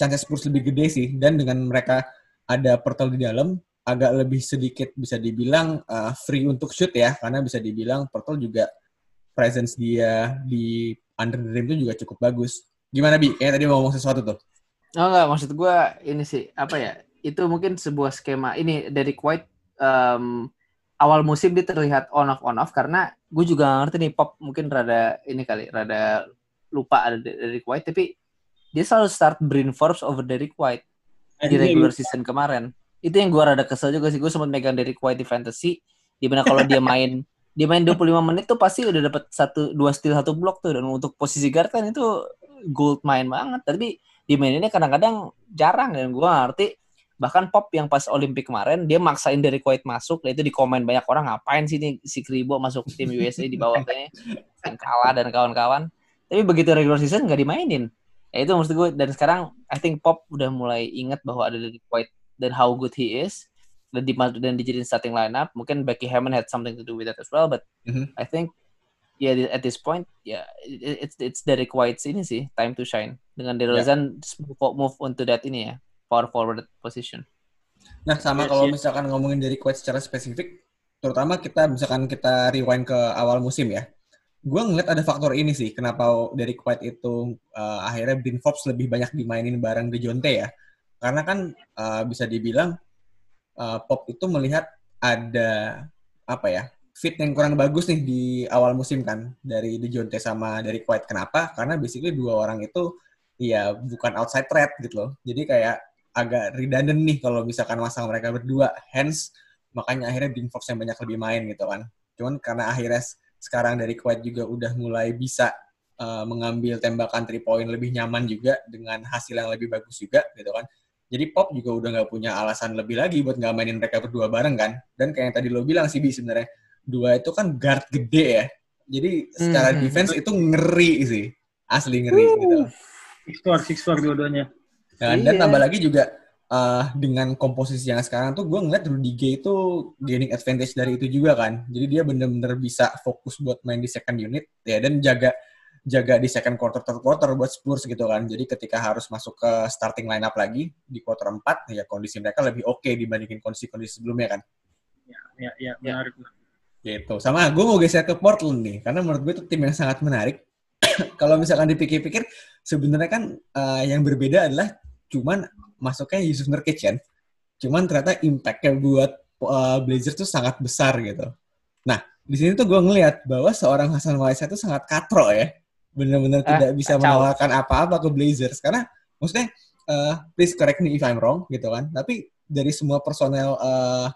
chances Spurs lebih gede sih. Dan dengan mereka ada portal di dalam agak lebih sedikit bisa dibilang uh, free untuk shoot ya. Karena bisa dibilang portal juga presence dia di under the rim itu juga cukup bagus. Gimana bi? Kayak tadi mau ngomong sesuatu tuh. Oh enggak. Maksud gue ini sih apa ya itu mungkin sebuah skema. Ini dari White um, awal musim dia terlihat on off on off. Karena gue juga ngerti nih pop mungkin rada ini kali rada lupa ada Derek White tapi dia selalu start Brin Forbes over Derek White di regular season kemarin. Itu yang gue rada kesel juga sih gue sempat megang Derek White di fantasy. Di mana kalau dia main <laughs> dia main 25 menit tuh pasti udah dapat satu dua steal satu block tuh. Dan untuk posisi guard kan itu gold main banget. Tapi di main ini kadang-kadang jarang dan gue ngerti. Bahkan Pop yang pas Olimpik kemarin dia maksain dari Kuwait masuk. Dan itu di komen banyak orang ngapain sih nih si Kribo masuk tim USA di bawah kayaknya? Yang kalah dan kawan-kawan tapi begitu regular season nggak dimainin ya itu maksud gue dan sekarang I think Pop udah mulai ingat bahwa ada dari Kuwait dan how good he is dan di dan dijadiin starting lineup mungkin Becky Hammond had something to do with that as well but mm-hmm. I think ya yeah, at this point ya yeah, it's it's dari White's ini sih time to shine dengan DeRozan yeah. move on to that ini ya power forward position. Nah, sama kalau misalkan ngomongin dari quote secara spesifik, terutama kita misalkan kita rewind ke awal musim ya. Gue ngeliat ada faktor ini sih, kenapa dari White itu uh, akhirnya Bin Forbes lebih banyak dimainin bareng Dejounte ya. Karena kan uh, bisa dibilang uh, Pop itu melihat ada apa ya fit yang kurang bagus nih di awal musim kan dari Dejounte sama dari White. Kenapa? Karena basically dua orang itu ya bukan outside threat gitu loh. Jadi kayak agak redundant nih kalau misalkan masang mereka berdua. Hence, makanya akhirnya Dean Fox yang banyak lebih main gitu kan. Cuman karena akhirnya sekarang dari Kuwait juga udah mulai bisa uh, mengambil tembakan three point lebih nyaman juga dengan hasil yang lebih bagus juga gitu kan. Jadi Pop juga udah nggak punya alasan lebih lagi buat nggak mainin mereka berdua bareng kan. Dan kayak yang tadi lo bilang sih, Bi, sebenarnya dua itu kan guard gede ya. Jadi secara hmm. defense itu ngeri sih. Asli ngeri uh. gitu. Six four, six four dua-duanya. Ya, dan iya. tambah lagi juga uh, dengan komposisi yang sekarang tuh gue ngeliat Rudy Gay itu gaining advantage dari itu juga kan. Jadi dia bener-bener bisa fokus buat main di second unit ya dan jaga jaga di second quarter third quarter buat Spurs gitu kan. Jadi ketika harus masuk ke starting lineup lagi di quarter 4 ya kondisi mereka lebih oke okay dibandingin kondisi-kondisi sebelumnya kan. Ya, ya, ya, menarik. Ya. Gitu. Sama gue mau geser ke Portland nih karena menurut gue itu tim yang sangat menarik. <coughs> Kalau misalkan dipikir-pikir sebenarnya kan uh, yang berbeda adalah cuman masuknya Yusuf Nurkic kan. Cuman ternyata impact-nya buat uh, Blazers tuh sangat besar gitu. Nah, di sini tuh gue ngelihat bahwa seorang Hasan Waisa itu sangat katro ya. Benar-benar eh, tidak bisa kacau. menawarkan apa-apa ke Blazers. Karena maksudnya, uh, please correct me if I'm wrong gitu kan. Tapi dari semua personel uh,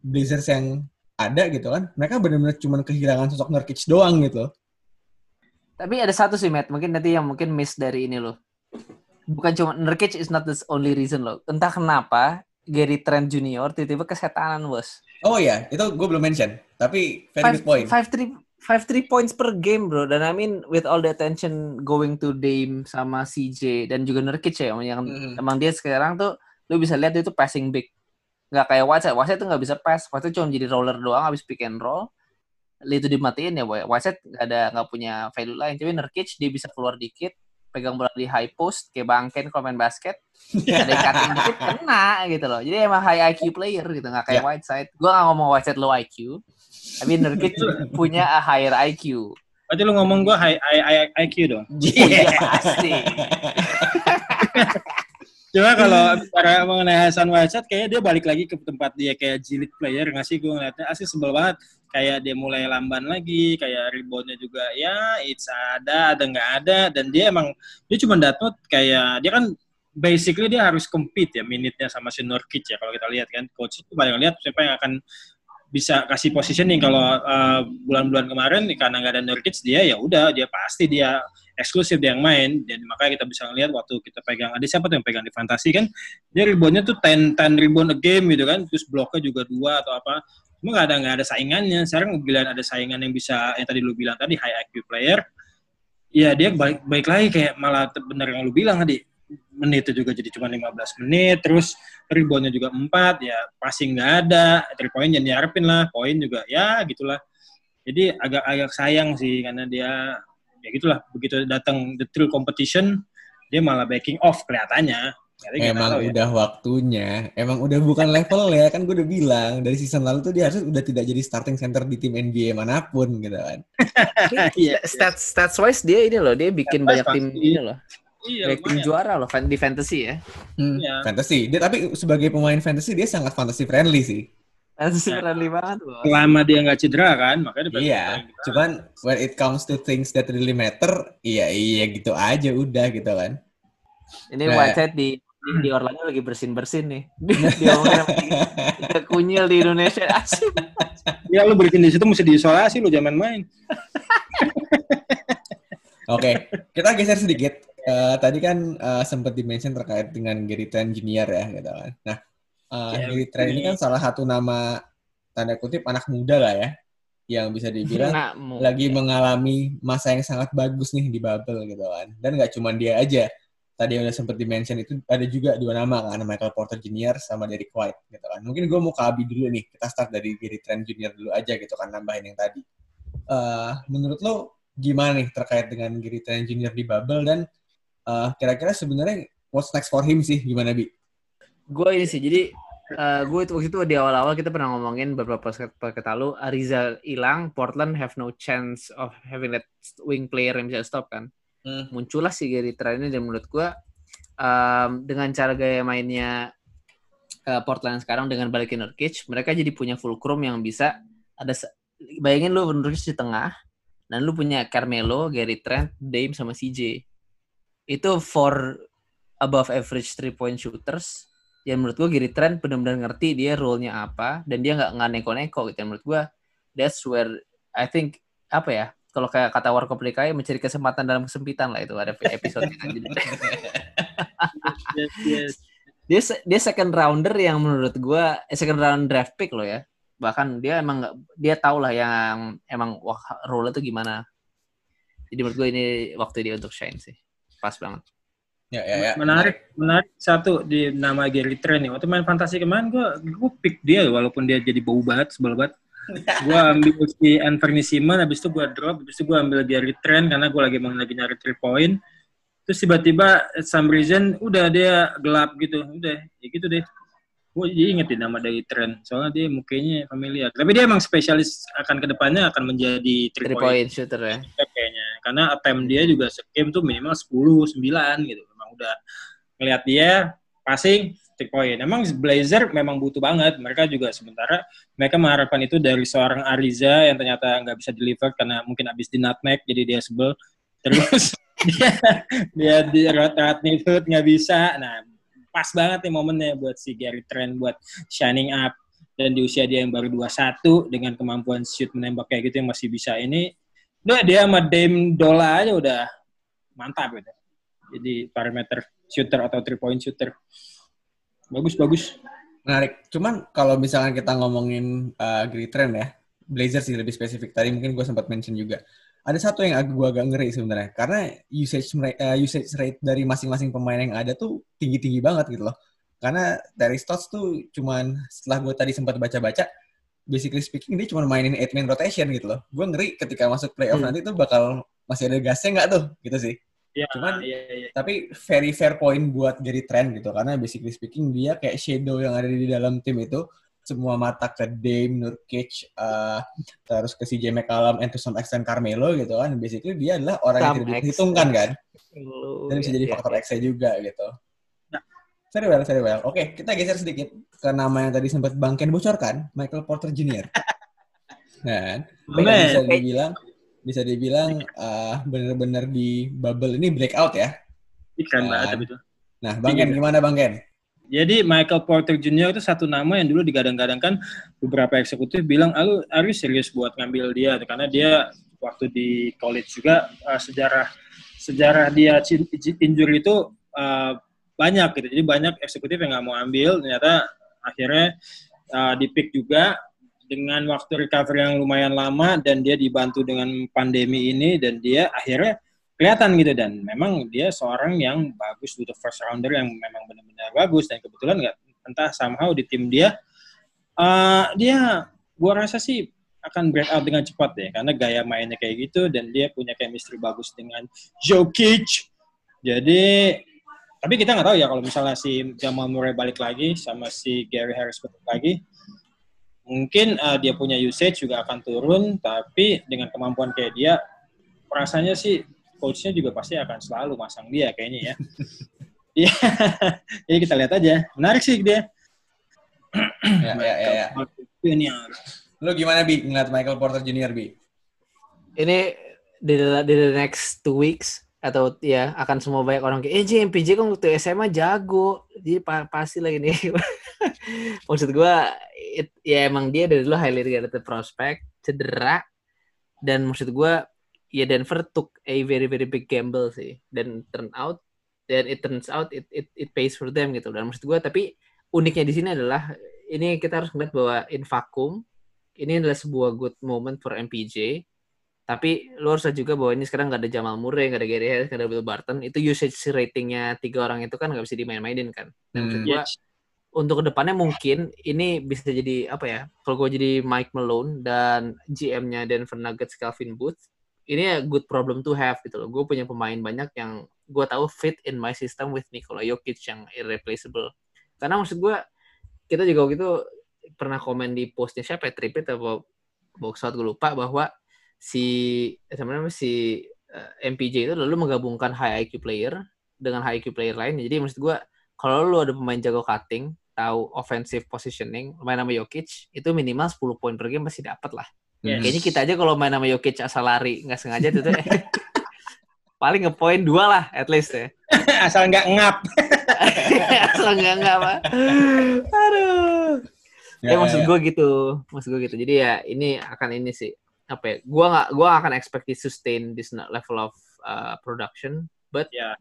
Blazers yang ada gitu kan, mereka benar-benar cuma kehilangan sosok Nurkic doang gitu. Tapi ada satu sih, Matt. Mungkin nanti yang mungkin miss dari ini loh bukan cuma Nurkic is not the only reason loh. Entah kenapa Gary Trent Junior tiba-tiba kesetanan bos. Oh iya, itu gue belum mention. Tapi very five, good point. Five three five three points per game bro. Dan I mean with all the attention going to Dame sama CJ dan juga Nurkic ya, yang mm. emang dia sekarang tuh lu bisa lihat dia tuh passing big. Nggak kayak Whiteside. Whiteside tuh nggak bisa pass. Whiteside cuma jadi roller doang habis pick and roll. Itu dimatiin ya, boy. Nggak ada nggak punya value lain. Tapi Nurkic dia bisa keluar dikit, pegang bola di high post kayak bangken kalau main basket <laughs> ada cutting dikit kena gitu loh jadi emang high IQ player gitu nggak kayak yeah. Whiteside gue gak ngomong Whiteside low IQ tapi Nurkic <laughs> punya a higher IQ Berarti lu ngomong gue high, high, high IQ dong? <laughs> Iya pasti. Cuma kalau bicara mengenai Hasan Whiteside, kayaknya dia balik lagi ke tempat dia kayak jilid player nggak sih? Gue ngeliatnya asli sebel banget. Kayak dia mulai lamban lagi, kayak reboundnya juga ya it's ada, ada nggak ada. Dan dia emang, dia cuma datang kayak, dia kan basically dia harus compete ya minitnya sama si Nurkic ya kalau kita lihat kan. Coach itu paling lihat siapa yang akan bisa kasih positioning kalau uh, bulan-bulan kemarin karena nggak ada Nurkic dia ya udah dia pasti dia eksklusif dia yang main dan makanya kita bisa ngeliat waktu kita pegang ada siapa tuh yang pegang di fantasi kan dia reboundnya tuh 10 10 rebound a game gitu kan terus bloknya juga dua atau apa cuma nggak ada nggak ada saingannya. Sekarang bilang ada saingan yang bisa yang tadi lu bilang tadi high IQ player ya dia baik baik lagi. Kayak malah benar yang lu bilang tadi. Menit itu juga jadi cuma 15 menit terus reboundnya juga 4 ya passing nggak ada three point jangan diharapin lah poin juga ya gitulah. Jadi agak agak sayang sih karena dia ya gitulah. Begitu datang the true competition dia malah backing off kelihatannya emang tahu, udah ya. waktunya, emang udah bukan level ya kan gue udah bilang dari season lalu tuh dia harus udah tidak jadi starting center di tim NBA mana pun gitu kan. <laughs> yeah, stats stats wise dia ini loh dia bikin stats banyak tim ini loh. Iya, tim juara loh di fantasy ya. Hmm, yeah. Fantasy. Dia tapi sebagai pemain fantasy dia sangat fantasy friendly sih. Fantasy ya. friendly banget loh. Selama dia nggak cedera kan, makanya dia Iya, cuman when it comes to things that really matter, iya iya gitu aja udah gitu kan. Ini nah, Whiteside di di Orlando lagi bersin-bersin nih. <laughs> Dia ngomongin kunyil di Indonesia <laughs> asik. Ya lu bersin di situ mesti diisolasi lu jangan main. <laughs> Oke, okay, kita geser sedikit. Uh, tadi kan uh, sempat dimention terkait dengan Gary Trent Junior ya gitu kan. Nah, uh, yeah, Harry Trent ini kan salah satu nama tanda kutip anak muda lah ya yang bisa dibilang lagi mengalami masa yang sangat bagus nih di bubble gitu kan dan nggak cuma dia aja tadi yang udah sempat dimention itu ada juga dua nama kan Michael Porter Jr. sama Derek White gitu kan mungkin gue mau ke Abi dulu nih kita start dari Gary Trent Jr. dulu aja gitu kan nambahin yang tadi uh, menurut lo gimana nih terkait dengan Gary Trent Jr. di bubble dan uh, kira-kira sebenarnya what's next for him sih gimana bi? Gue ini sih jadi uh, gue itu waktu itu di awal-awal kita pernah ngomongin beberapa podcast lalu Ariza hilang, Portland have no chance of having that wing player yang bisa stop kan. Hmm. Muncullah si Gary Trent ini dan menurut gue um, dengan cara gaya mainnya uh, Portland sekarang dengan balikin Nurkic, mereka jadi punya fulcrum yang bisa ada bayangin lu Nurkic di tengah dan lu punya Carmelo, Gary Trent, Dame sama CJ. Itu for above average three point shooters ya menurut gue Giri Trent benar-benar ngerti dia role-nya apa dan dia nggak nggak neko-neko gitu ya menurut gue that's where I think apa ya kalau kayak kata Warkop DKI mencari kesempatan dalam kesempitan lah itu ada episode yes, yes. dia dia second rounder yang menurut gue eh, second round draft pick loh ya bahkan dia emang nggak dia tahu lah yang emang wah role itu gimana jadi menurut gue ini waktu dia untuk shine sih pas banget Ya, ya, ya. Menarik, menarik satu di nama Gary Trent nih. Waktu main fantasi kemarin gue gue pick dia walaupun dia jadi bau banget, sebel banget. Gue ambil si Anthony Simon, habis itu gue drop, habis itu gue ambil Gary Trent karena gue lagi mau lagi nyari three point. Terus tiba-tiba some reason udah dia gelap gitu, udah ya gitu deh. Gue jadi ingetin nama dari Trent, soalnya dia mukanya familiar. Tapi dia emang spesialis akan ke depannya akan menjadi three, three point. point shooter ya. Kayaknya, karena attempt dia juga game tuh minimal 10, 9 gitu udah ngelihat dia passing three point. Emang Blazer memang butuh banget. Mereka juga sementara mereka mengharapkan itu dari seorang Ariza yang ternyata nggak bisa deliver karena mungkin habis di nutmeg jadi dia sebel. Terus <laughs> dia dia di rot Neighborhood nggak bisa. Nah pas banget nih momennya buat si Gary Trent buat shining up dan di usia dia yang baru 21 dengan kemampuan shoot menembak kayak gitu yang masih bisa ini udah dia sama Dame Dola aja udah mantap gitu jadi parameter shooter atau three point shooter. Bagus bagus. Menarik. Cuman kalau misalnya kita ngomongin uh, great trend ya, Blazer sih lebih spesifik. Tadi mungkin gue sempat mention juga. Ada satu yang agak gue agak ngeri sebenarnya, karena usage uh, usage rate dari masing-masing pemain yang ada tuh tinggi-tinggi banget gitu loh. Karena dari stats tuh cuman setelah gue tadi sempat baca-baca, basically speaking dia cuma mainin 8 man rotation gitu loh. Gue ngeri ketika masuk playoff hmm. nanti tuh bakal masih ada gasnya nggak tuh gitu sih. Ya, Cuman, ya, ya. tapi very fair point buat Gary Trent gitu, karena basically speaking dia kayak shadow yang ada di dalam tim itu. semua mata ke Dame, Nurkic, uh, terus ke CJ McCollum, and to some extent Carmelo gitu kan. Basically dia adalah orang some yang tidak diperhitungkan kan. Dan bisa jadi faktor X juga gitu. Nah. Very well, very well. Oke, okay, kita geser sedikit ke nama yang tadi sempat Bang Ken bocorkan, Michael Porter Jr. <laughs> nah, bisa dibilang bisa dibilang uh, benar-benar di bubble ini breakout ya. Ikan banget itu. Nah, Bang Ken, gimana Bang Ken? Jadi Michael Porter Jr. itu satu nama yang dulu digadang-gadangkan beberapa eksekutif bilang, "Alu, Alu serius buat ngambil dia karena dia waktu di college juga uh, sejarah sejarah dia injury itu uh, banyak gitu. Jadi banyak eksekutif yang nggak mau ambil, ternyata akhirnya uh, di pick juga dengan waktu recovery yang lumayan lama dan dia dibantu dengan pandemi ini dan dia akhirnya kelihatan gitu. Dan memang dia seorang yang bagus the first rounder yang memang benar-benar bagus dan kebetulan nggak entah somehow di tim dia. Uh, dia gua rasa sih akan break out dengan cepat deh karena gaya mainnya kayak gitu dan dia punya chemistry bagus dengan Jokic. Jadi tapi kita nggak tahu ya kalau misalnya si Jamal Murray balik lagi sama si Gary Harris balik lagi mungkin uh, dia punya usage juga akan turun tapi dengan kemampuan kayak dia rasanya sih coachnya juga pasti akan selalu masang dia kayaknya ya. <laughs> Iya, jadi kita lihat aja. Menarik sih dia. ya, ya, ya, ya. Junior. Lu gimana bi ngeliat Michael Porter Junior bi? Ini di the, di the next two weeks atau ya akan semua banyak orang kayak eh MPJ kan waktu SMA jago jadi pa pasti lagi nih <laughs> maksud gue ya emang dia dari dulu highly regarded prospect cedera dan maksud gue ya Denver took a very very big gamble sih dan turn out dan it turns out it it, it pays for them gitu dan maksud gue tapi uniknya di sini adalah ini kita harus melihat bahwa in vacuum ini adalah sebuah good moment for MPJ tapi lo harus juga bahwa ini sekarang gak ada Jamal Murray, gak ada Gary Harris, gak ada Bill Barton. Itu usage ratingnya tiga orang itu kan gak bisa dimain-mainin kan. Dan hmm. gue, yes. Untuk ke depannya mungkin ini bisa jadi apa ya? Kalau gue jadi Mike Malone dan GM-nya Denver Nuggets Calvin Booth, ini ya good problem to have gitu loh. Gue punya pemain banyak yang gue tahu fit in my system with Nikola Jokic yang irreplaceable. Karena maksud gue kita juga waktu itu pernah komen di postnya siapa ya Tripit atau box out gue lupa bahwa si sebenarnya si uh, eh, MPJ itu lalu menggabungkan high IQ player dengan high IQ player lain. Jadi maksud gue kalau lu ada pemain jago cutting, tahu offensive positioning, main nama Jokic, itu minimal 10 poin per game pasti dapat lah. Yes. Kayaknya kita aja kalau main sama Jokic asal lari nggak sengaja tuh, tuh <laughs> paling ngepoin dua lah at least ya. <laughs> asal nggak ngap. <laughs> asal nggak ngap. Aduh. Ya, ya maksud ya. gue gitu, maksud gue gitu. Jadi ya ini akan ini sih apa ya? Gue nggak gue akan expect to sustain this level of uh, production, but yeah.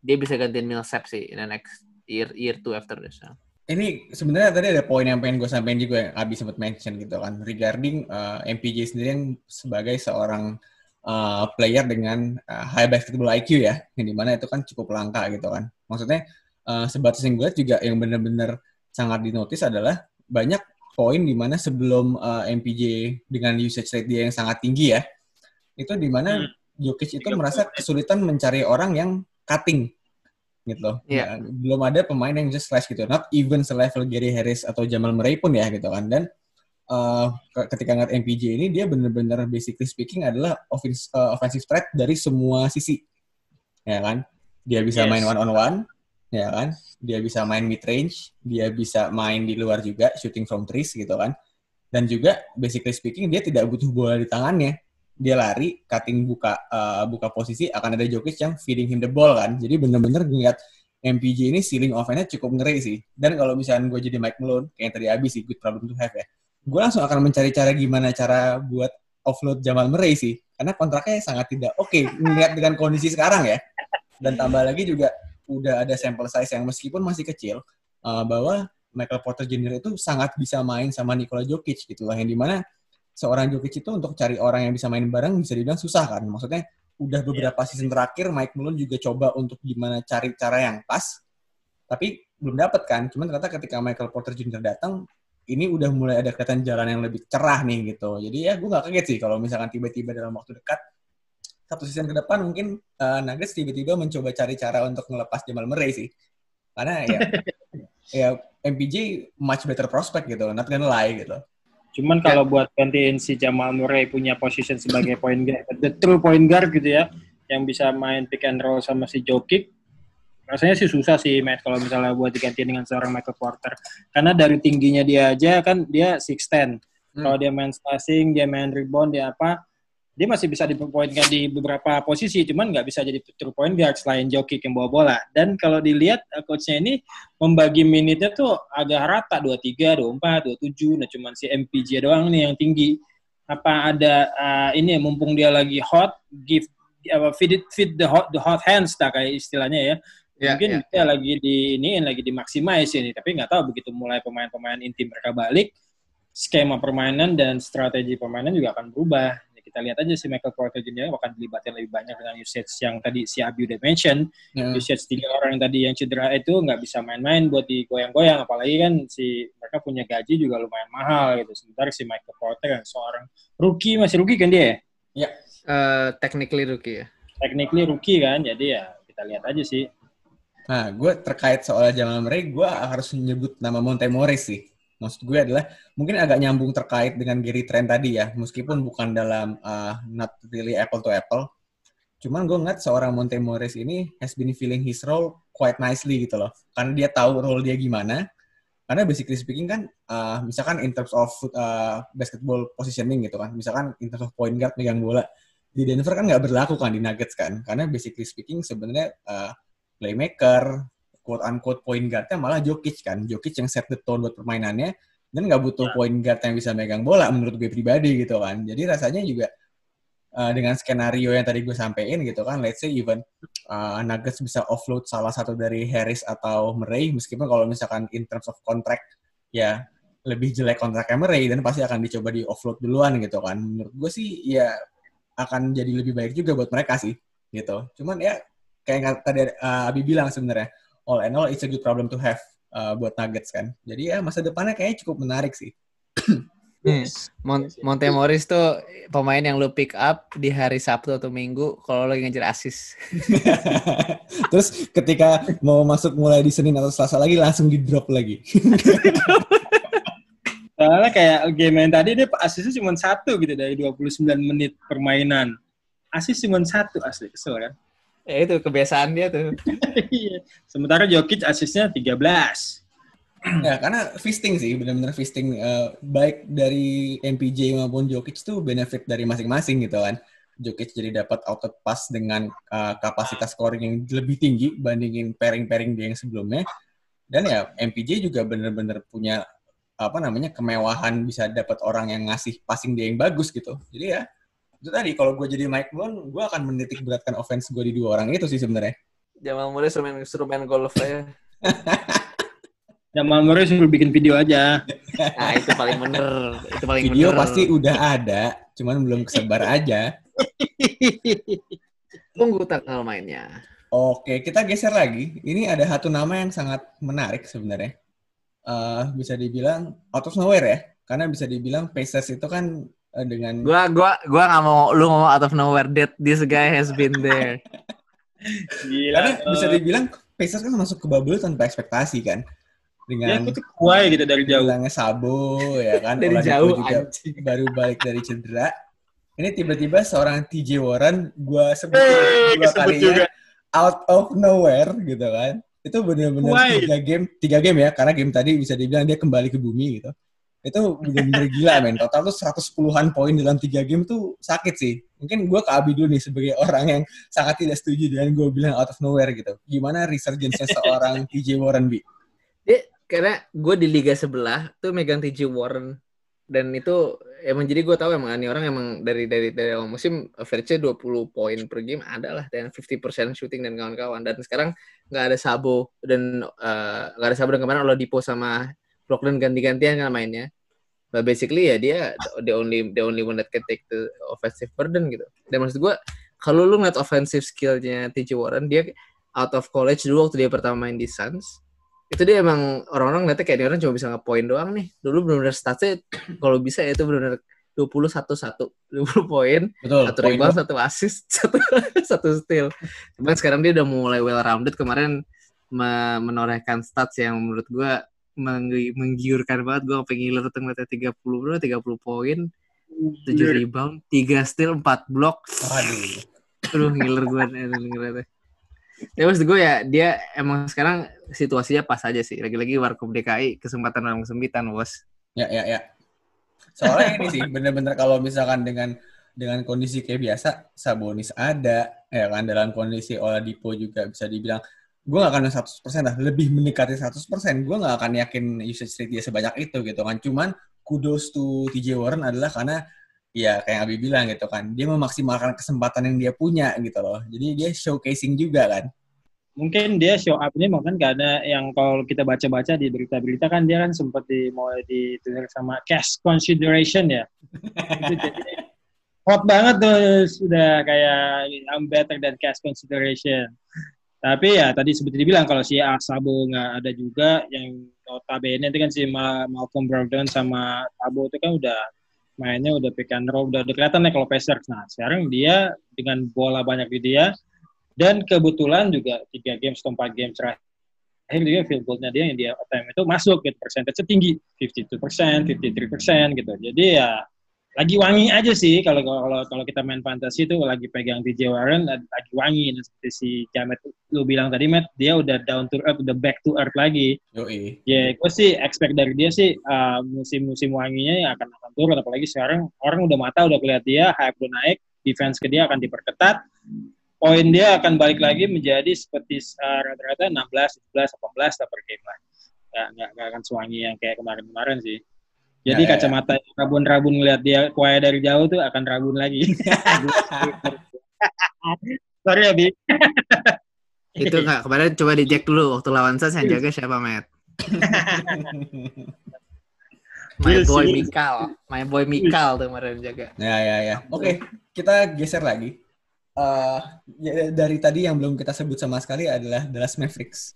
dia bisa gantiin Millsap sih in the next year year two after this. So ini sebenarnya tadi ada poin yang pengen gue sampaikan juga yang Abi sempat mention gitu kan. Regarding uh, MPJ sendiri yang sebagai seorang uh, player dengan uh, high basketball IQ ya yang di mana itu kan cukup langka gitu kan. Maksudnya uh, sebatas yang gue juga yang benar-benar sangat dinotis adalah banyak poin di mana sebelum uh, MPJ dengan usage rate dia yang sangat tinggi ya itu di mana hmm. Jokic itu merasa kesulitan mencari orang yang cutting gitu. Yeah. Nah, belum ada pemain yang just slash gitu. Not even selevel Gary Harris atau Jamal Murray pun ya gitu kan. Dan uh, ketika ngeliat MPJ ini dia bener-bener basically speaking adalah offensive, uh, offensive threat dari semua sisi. Ya kan? Dia bisa yes. main one on one, ya kan? Dia bisa main mid range, dia bisa main di luar juga shooting from trees gitu kan. Dan juga basically speaking dia tidak butuh bola di tangannya dia lari, cutting buka uh, buka posisi akan ada Jokic yang feeding him the ball kan. Jadi bener-bener ngeliat MPJ ini ceiling offense-nya cukup ngeri sih. Dan kalau misalnya gue jadi Mike Malone, kayak yang tadi habis sih, good problem to have ya. Gue langsung akan mencari cara gimana cara buat offload Jamal Murray sih. Karena kontraknya sangat tidak oke okay, melihat dengan kondisi sekarang ya. Dan tambah lagi juga udah ada sample size yang meskipun masih kecil, uh, bahwa Michael Porter Jr. itu sangat bisa main sama Nikola Jokic gitu lah. Yang di mana seorang Jokic itu untuk cari orang yang bisa main bareng bisa dibilang susah kan. Maksudnya udah iya. beberapa yeah. season terakhir Mike Malone juga coba untuk gimana cari cara yang pas, tapi belum dapat kan. Cuman ternyata ketika Michael Porter Jr. datang, ini udah mulai ada kelihatan jalan yang lebih cerah nih gitu. Jadi ya gue gak kaget sih kalau misalkan tiba-tiba dalam waktu dekat satu season ke depan mungkin uh, Nuggets tiba-tiba mencoba cari cara untuk ngelepas Jamal Murray sih. Karena ya <laughs> ya MPJ much better prospect gitu, not gonna lie gitu. Cuman kalau ya. buat gantiin si Jamal Murray punya position sebagai point guard, the true point guard gitu ya, yang bisa main pick and roll sama si Jokic, rasanya sih susah sih Matt kalau misalnya buat diganti dengan seorang Michael Porter. Karena dari tingginya dia aja kan dia 6'10. Hmm. Kalau dia main spacing, dia main rebound, dia apa, dia masih bisa dipoinkan di beberapa posisi, cuman nggak bisa jadi true point guard selain Jokic yang bawa bola. Dan kalau dilihat uh, coachnya ini membagi minitnya tuh agak rata 23, 24, 27. Nah cuman si MPJ doang nih yang tinggi. Apa ada uh, ini mumpung dia lagi hot, give apa feed it, feed the hot the hot hands tak kayak istilahnya ya. Yeah, Mungkin yeah, dia yeah. lagi di ini lagi dimaksimais ini, tapi nggak tahu begitu mulai pemain-pemain inti mereka balik, skema permainan dan strategi permainan juga akan berubah kita lihat aja si Michael Porter Jr. akan dilibatkan lebih banyak dengan usage yang tadi si Abi udah mention. Yeah. Usage tiga orang yang tadi yang cedera itu nggak bisa main-main buat digoyang-goyang. Apalagi kan si mereka punya gaji juga lumayan mahal gitu. Sementara si Michael Porter yang seorang rookie, masih rookie kan dia ya? Ya. Uh, technically rookie ya. Technically rookie kan, jadi ya kita lihat aja sih. Nah, gue terkait soal Jamal Murray, gue harus menyebut nama Monte Morris sih maksud gue adalah mungkin agak nyambung terkait dengan Gary Trent tadi ya, meskipun bukan dalam uh, not really apple to apple. Cuman gue ngeliat seorang Monte Morris ini has been feeling his role quite nicely gitu loh. Karena dia tahu role dia gimana. Karena basically speaking kan, uh, misalkan in terms of uh, basketball positioning gitu kan, misalkan in terms of point guard megang bola, di Denver kan nggak berlaku kan di Nuggets kan. Karena basically speaking sebenarnya uh, playmaker, quote unquote point guardnya malah Jokic kan. Jokic yang set the tone buat permainannya dan nggak butuh ya. point guard yang bisa megang bola menurut gue pribadi gitu kan. Jadi rasanya juga uh, dengan skenario yang tadi gue sampein gitu kan, let's say even uh, Nuggets bisa offload salah satu dari Harris atau Murray meskipun kalau misalkan in terms of contract ya lebih jelek kontraknya Murray dan pasti akan dicoba di offload duluan gitu kan. Menurut gue sih ya akan jadi lebih baik juga buat mereka sih gitu. Cuman ya kayak tadi uh, Abi bilang sebenarnya all and all it's a good problem to have uh, buat Nuggets kan. Jadi ya masa depannya kayaknya cukup menarik sih. <clears throat> Hmm. Mon Monte Morris tuh pemain yang lu pick up di hari Sabtu atau Minggu kalau lagi ngejar asis. <laughs> Terus ketika mau masuk mulai di Senin atau Selasa lagi langsung di drop lagi. <laughs> Soalnya kayak game yang tadi dia asisnya cuma satu gitu dari 29 menit permainan. Asis cuma satu asli kesel kan. Ya itu kebiasaan dia tuh. <laughs> Iya. Sementara Jokic asisnya 13. Ya, karena fisting sih, benar-benar fisting uh, baik dari MPJ maupun Jokic tuh benefit dari masing-masing gitu kan. Jokic jadi dapat output pass dengan uh, kapasitas scoring yang lebih tinggi bandingin pairing-pairing dia yang sebelumnya. Dan ya MPJ juga benar-benar punya apa namanya kemewahan bisa dapat orang yang ngasih passing dia yang bagus gitu. Jadi ya itu tadi kalau gue jadi Mike Brown gue akan menitik beratkan offense gue di dua orang itu sih sebenarnya Jamal Murray suruh main, suruh main golf aja <laughs> Jamal Murray suruh bikin video aja nah <laughs> itu paling bener itu paling video bener. pasti udah ada cuman belum kesebar aja <laughs> tunggu tanggal mainnya Oke, kita geser lagi. Ini ada satu nama yang sangat menarik sebenarnya. Uh, bisa dibilang out of nowhere ya. Karena bisa dibilang Pacers itu kan dengan gua gua gua nggak mau lu ngomong out of nowhere that this guy has been there. <laughs> Gila. Karena uh, bisa dibilang Pacers kan masuk ke bubble tanpa ekspektasi kan. Dengan ya, itu kuai gitu dari jauh. Bilangnya Sabo ya <laughs> kan. dari jauh juga anjing. baru balik dari cedera. Ini tiba-tiba seorang TJ Warren gua sebut hey, dua kalinya out of nowhere gitu kan. Itu benar-benar tiga game, tiga game ya, karena game tadi bisa dibilang dia kembali ke bumi gitu itu bener-bener gila men. Total tuh 110-an poin dalam tiga game tuh sakit sih. Mungkin gue ke Abi dulu nih sebagai <laughs> orang yang sangat tidak setuju dengan gue bilang out of nowhere gitu. Gimana resurgence <laughs> seorang TJ Warren bi? Dia karena gue di liga sebelah tuh megang TJ Warren. Dan itu emang jadi gue tahu emang ini orang emang dari dari dari awal musim average 20 poin per game ada lah dan 50% shooting dan kawan-kawan. Dan sekarang nggak ada Sabo dan eh, nggak uh, ada Sabo dan kemarin Oladipo sama Brooklyn ganti-gantian kan mainnya But basically ya dia the only the only one that can take the offensive burden gitu. Dan maksud gue kalau lu ngeliat offensive skillnya TJ Warren dia out of college dulu waktu dia pertama main di Suns itu dia emang orang-orang ngeliatnya kayak dia orang cuma bisa ngepoin doang nih. Dulu benar-benar statsnya kalau bisa ya itu benar-benar 20 satu satu 20 poin, satu rebound, satu assist, <laughs> satu satu steal. Cuman sekarang dia udah mulai well rounded kemarin menorehkan stats yang menurut gue menggiurkan banget. Gue pengen ngiler tuh ngeliatnya 30 bro 30 poin. 7 rebound 3 steal 4 block. Aduh aduh ngiler gue ngeliatnya. Ya maksud gue ya dia emang sekarang situasinya pas aja sih. Lagi-lagi Warkop DKI kesempatan dalam kesempitan bos. Ya ya ya. Soalnya ini sih bener-bener kalau misalkan dengan dengan kondisi kayak biasa Sabonis ada ya kan? Dalam kondisi Oladipo juga bisa dibilang gue gak akan 100% lah, lebih mendekati 100%. Gue gak akan yakin usage rate dia sebanyak itu gitu kan. Cuman kudos to TJ Warren adalah karena ya kayak Abi bilang gitu kan, dia memaksimalkan kesempatan yang dia punya gitu loh. Jadi dia showcasing juga kan. Mungkin dia show up ini mungkin karena yang kalau kita baca-baca di berita-berita kan dia kan sempat di mau ditulis sama cash consideration ya. hot banget tuh sudah kayak I'm better than cash consideration. Tapi ya tadi seperti dibilang kalau si Asabo nggak ada juga yang notabene itu kan si Malcolm Brogdon sama Sabo itu kan udah mainnya udah pick and roll udah, udah kelihatan nih kalau Pacers. Nah sekarang dia dengan bola banyak di dia dan kebetulan juga tiga games atau empat games terakhir juga field goalnya dia yang dia time itu masuk gitu persentasenya tinggi 52 persen, 53 persen gitu. Jadi ya lagi wangi aja sih kalau kalau kalau kita main fantasi itu lagi pegang DJ Warren lagi wangi. Dan seperti si Jamet lu bilang tadi Matt dia udah down to earth udah back to earth lagi. Yoi. ya yeah, gue sih expect dari dia sih uh, musim-musim wanginya yang akan akan turun. Apalagi sekarang orang udah mata udah kelihatan dia hype udah naik defense ke dia akan diperketat. Poin dia akan balik lagi menjadi seperti uh, rata-rata 16, 17, 18 per game lah. Nggak nggak akan sewangi yang kayak kemarin-kemarin sih jadi ya, ya, ya. kacamata ya. rabun-rabun ngeliat dia kuaya dari jauh tuh akan rabun lagi. <laughs> Sorry ya, Bi. Itu nggak kemarin coba dicek dulu waktu lawan saya yang jaga siapa, Matt? <laughs> My boy Mikal, my boy Mikal tuh kemarin jaga. Ya ya ya. Oke, okay, kita geser lagi. Uh, ya, dari tadi yang belum kita sebut sama sekali adalah Dallas Mavericks,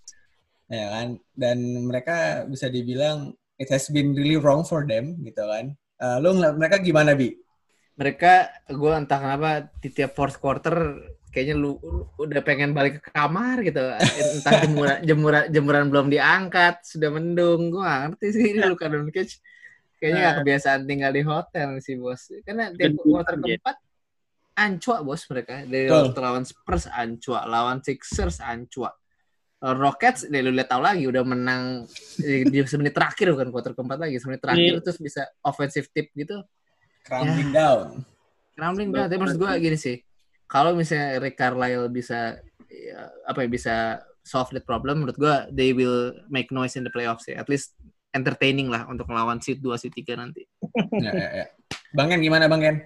ya kan? Dan mereka bisa dibilang it has been really wrong for them gitu kan. Uh, lu ngeliat mereka gimana bi? Mereka gue entah kenapa di tiap fourth quarter kayaknya lu, lu udah pengen balik ke kamar gitu. Entah jemuran jemuran jemuran belum diangkat, sudah mendung. Gue gak ngerti sih ini Luka Doncic. Kayaknya gak nah. kebiasaan tinggal di hotel sih bos. Karena tiap quarter keempat ancua bos mereka dari oh. lawan Spurs ancua, lawan Sixers ancua. Eh, Rockets, deh lu lihat tahu lagi udah menang di semenit terakhir bukan kuarter keempat lagi, semenit terakhir yeah. terus bisa offensive tip gitu. Crumbling ya. down. Crumbling down. Tapi maksud gue gini sih, kalau misalnya Rick Carlisle bisa ya, apa ya bisa solve that problem, menurut gue they will make noise in the playoffs ya. At least entertaining lah untuk melawan seat 2, seat 3 nanti. ya, ya, ya. Bang Ken gimana Bang Ken?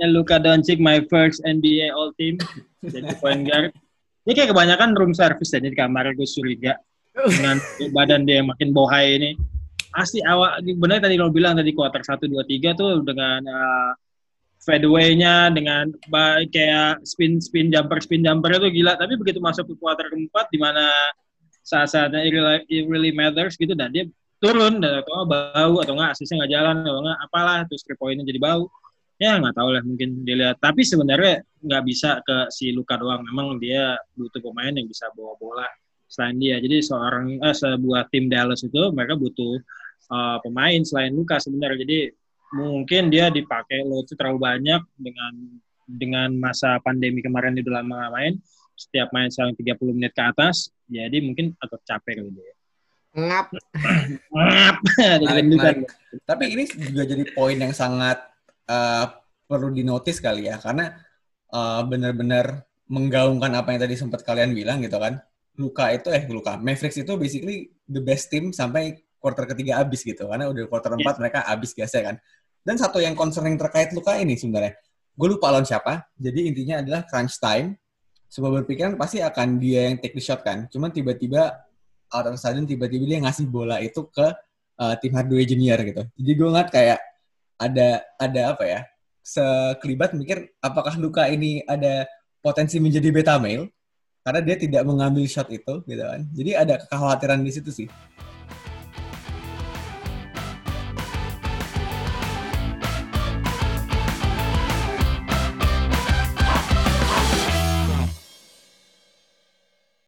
Ya, Luka Doncic my first NBA All Team jadi point guard ini kayak kebanyakan room service jadi di kamar gue curiga. Dengan badan dia yang makin bohai ini. Asli awal benar tadi lo bilang tadi kuarter 1 2 3 tuh dengan uh, fadeaway-nya dengan baik kayak spin spin jumper spin jumper itu gila. Tapi begitu masuk ke kuarter keempat di mana saat-saatnya it really, it really matters gitu dan dia turun dan atau bau atau enggak asisnya nggak jalan atau enggak apalah terus three point-nya jadi bau ya nggak tahu lah mungkin dilihat. Tapi sebenarnya nggak bisa ke si Luka doang. Memang dia butuh pemain yang bisa bawa bola selain dia. Jadi seorang eh, sebuah tim Dallas itu mereka butuh uh, pemain selain Luka sebenarnya. Jadi mungkin dia dipakai lo itu terlalu banyak dengan dengan masa pandemi kemarin dia udah lama main. Setiap main selang 30 menit ke atas jadi mungkin agak capek kali dia. Ngap. Ngap. <laughs> Tapi ini juga jadi poin yang sangat uh, perlu dinotis kali ya karena uh, benar-benar menggaungkan apa yang tadi sempat kalian bilang gitu kan. Luka itu eh Luka Mavericks itu basically the best team sampai quarter ketiga habis gitu karena udah quarter yeah. mereka habis biasa kan. Dan satu yang concerning terkait Luka ini sebenarnya. Gue lupa lawan siapa. Jadi intinya adalah crunch time. Semua berpikiran pasti akan dia yang take the shot kan. Cuman tiba-tiba out of sudden tiba-tiba dia ngasih bola itu ke uh, tim Hardaway Junior gitu. Jadi gue ngeliat kayak ada ada apa ya sekelibat mikir apakah luka ini ada potensi menjadi beta male? Karena dia tidak mengambil shot itu gitu kan. Jadi ada kekhawatiran di situ sih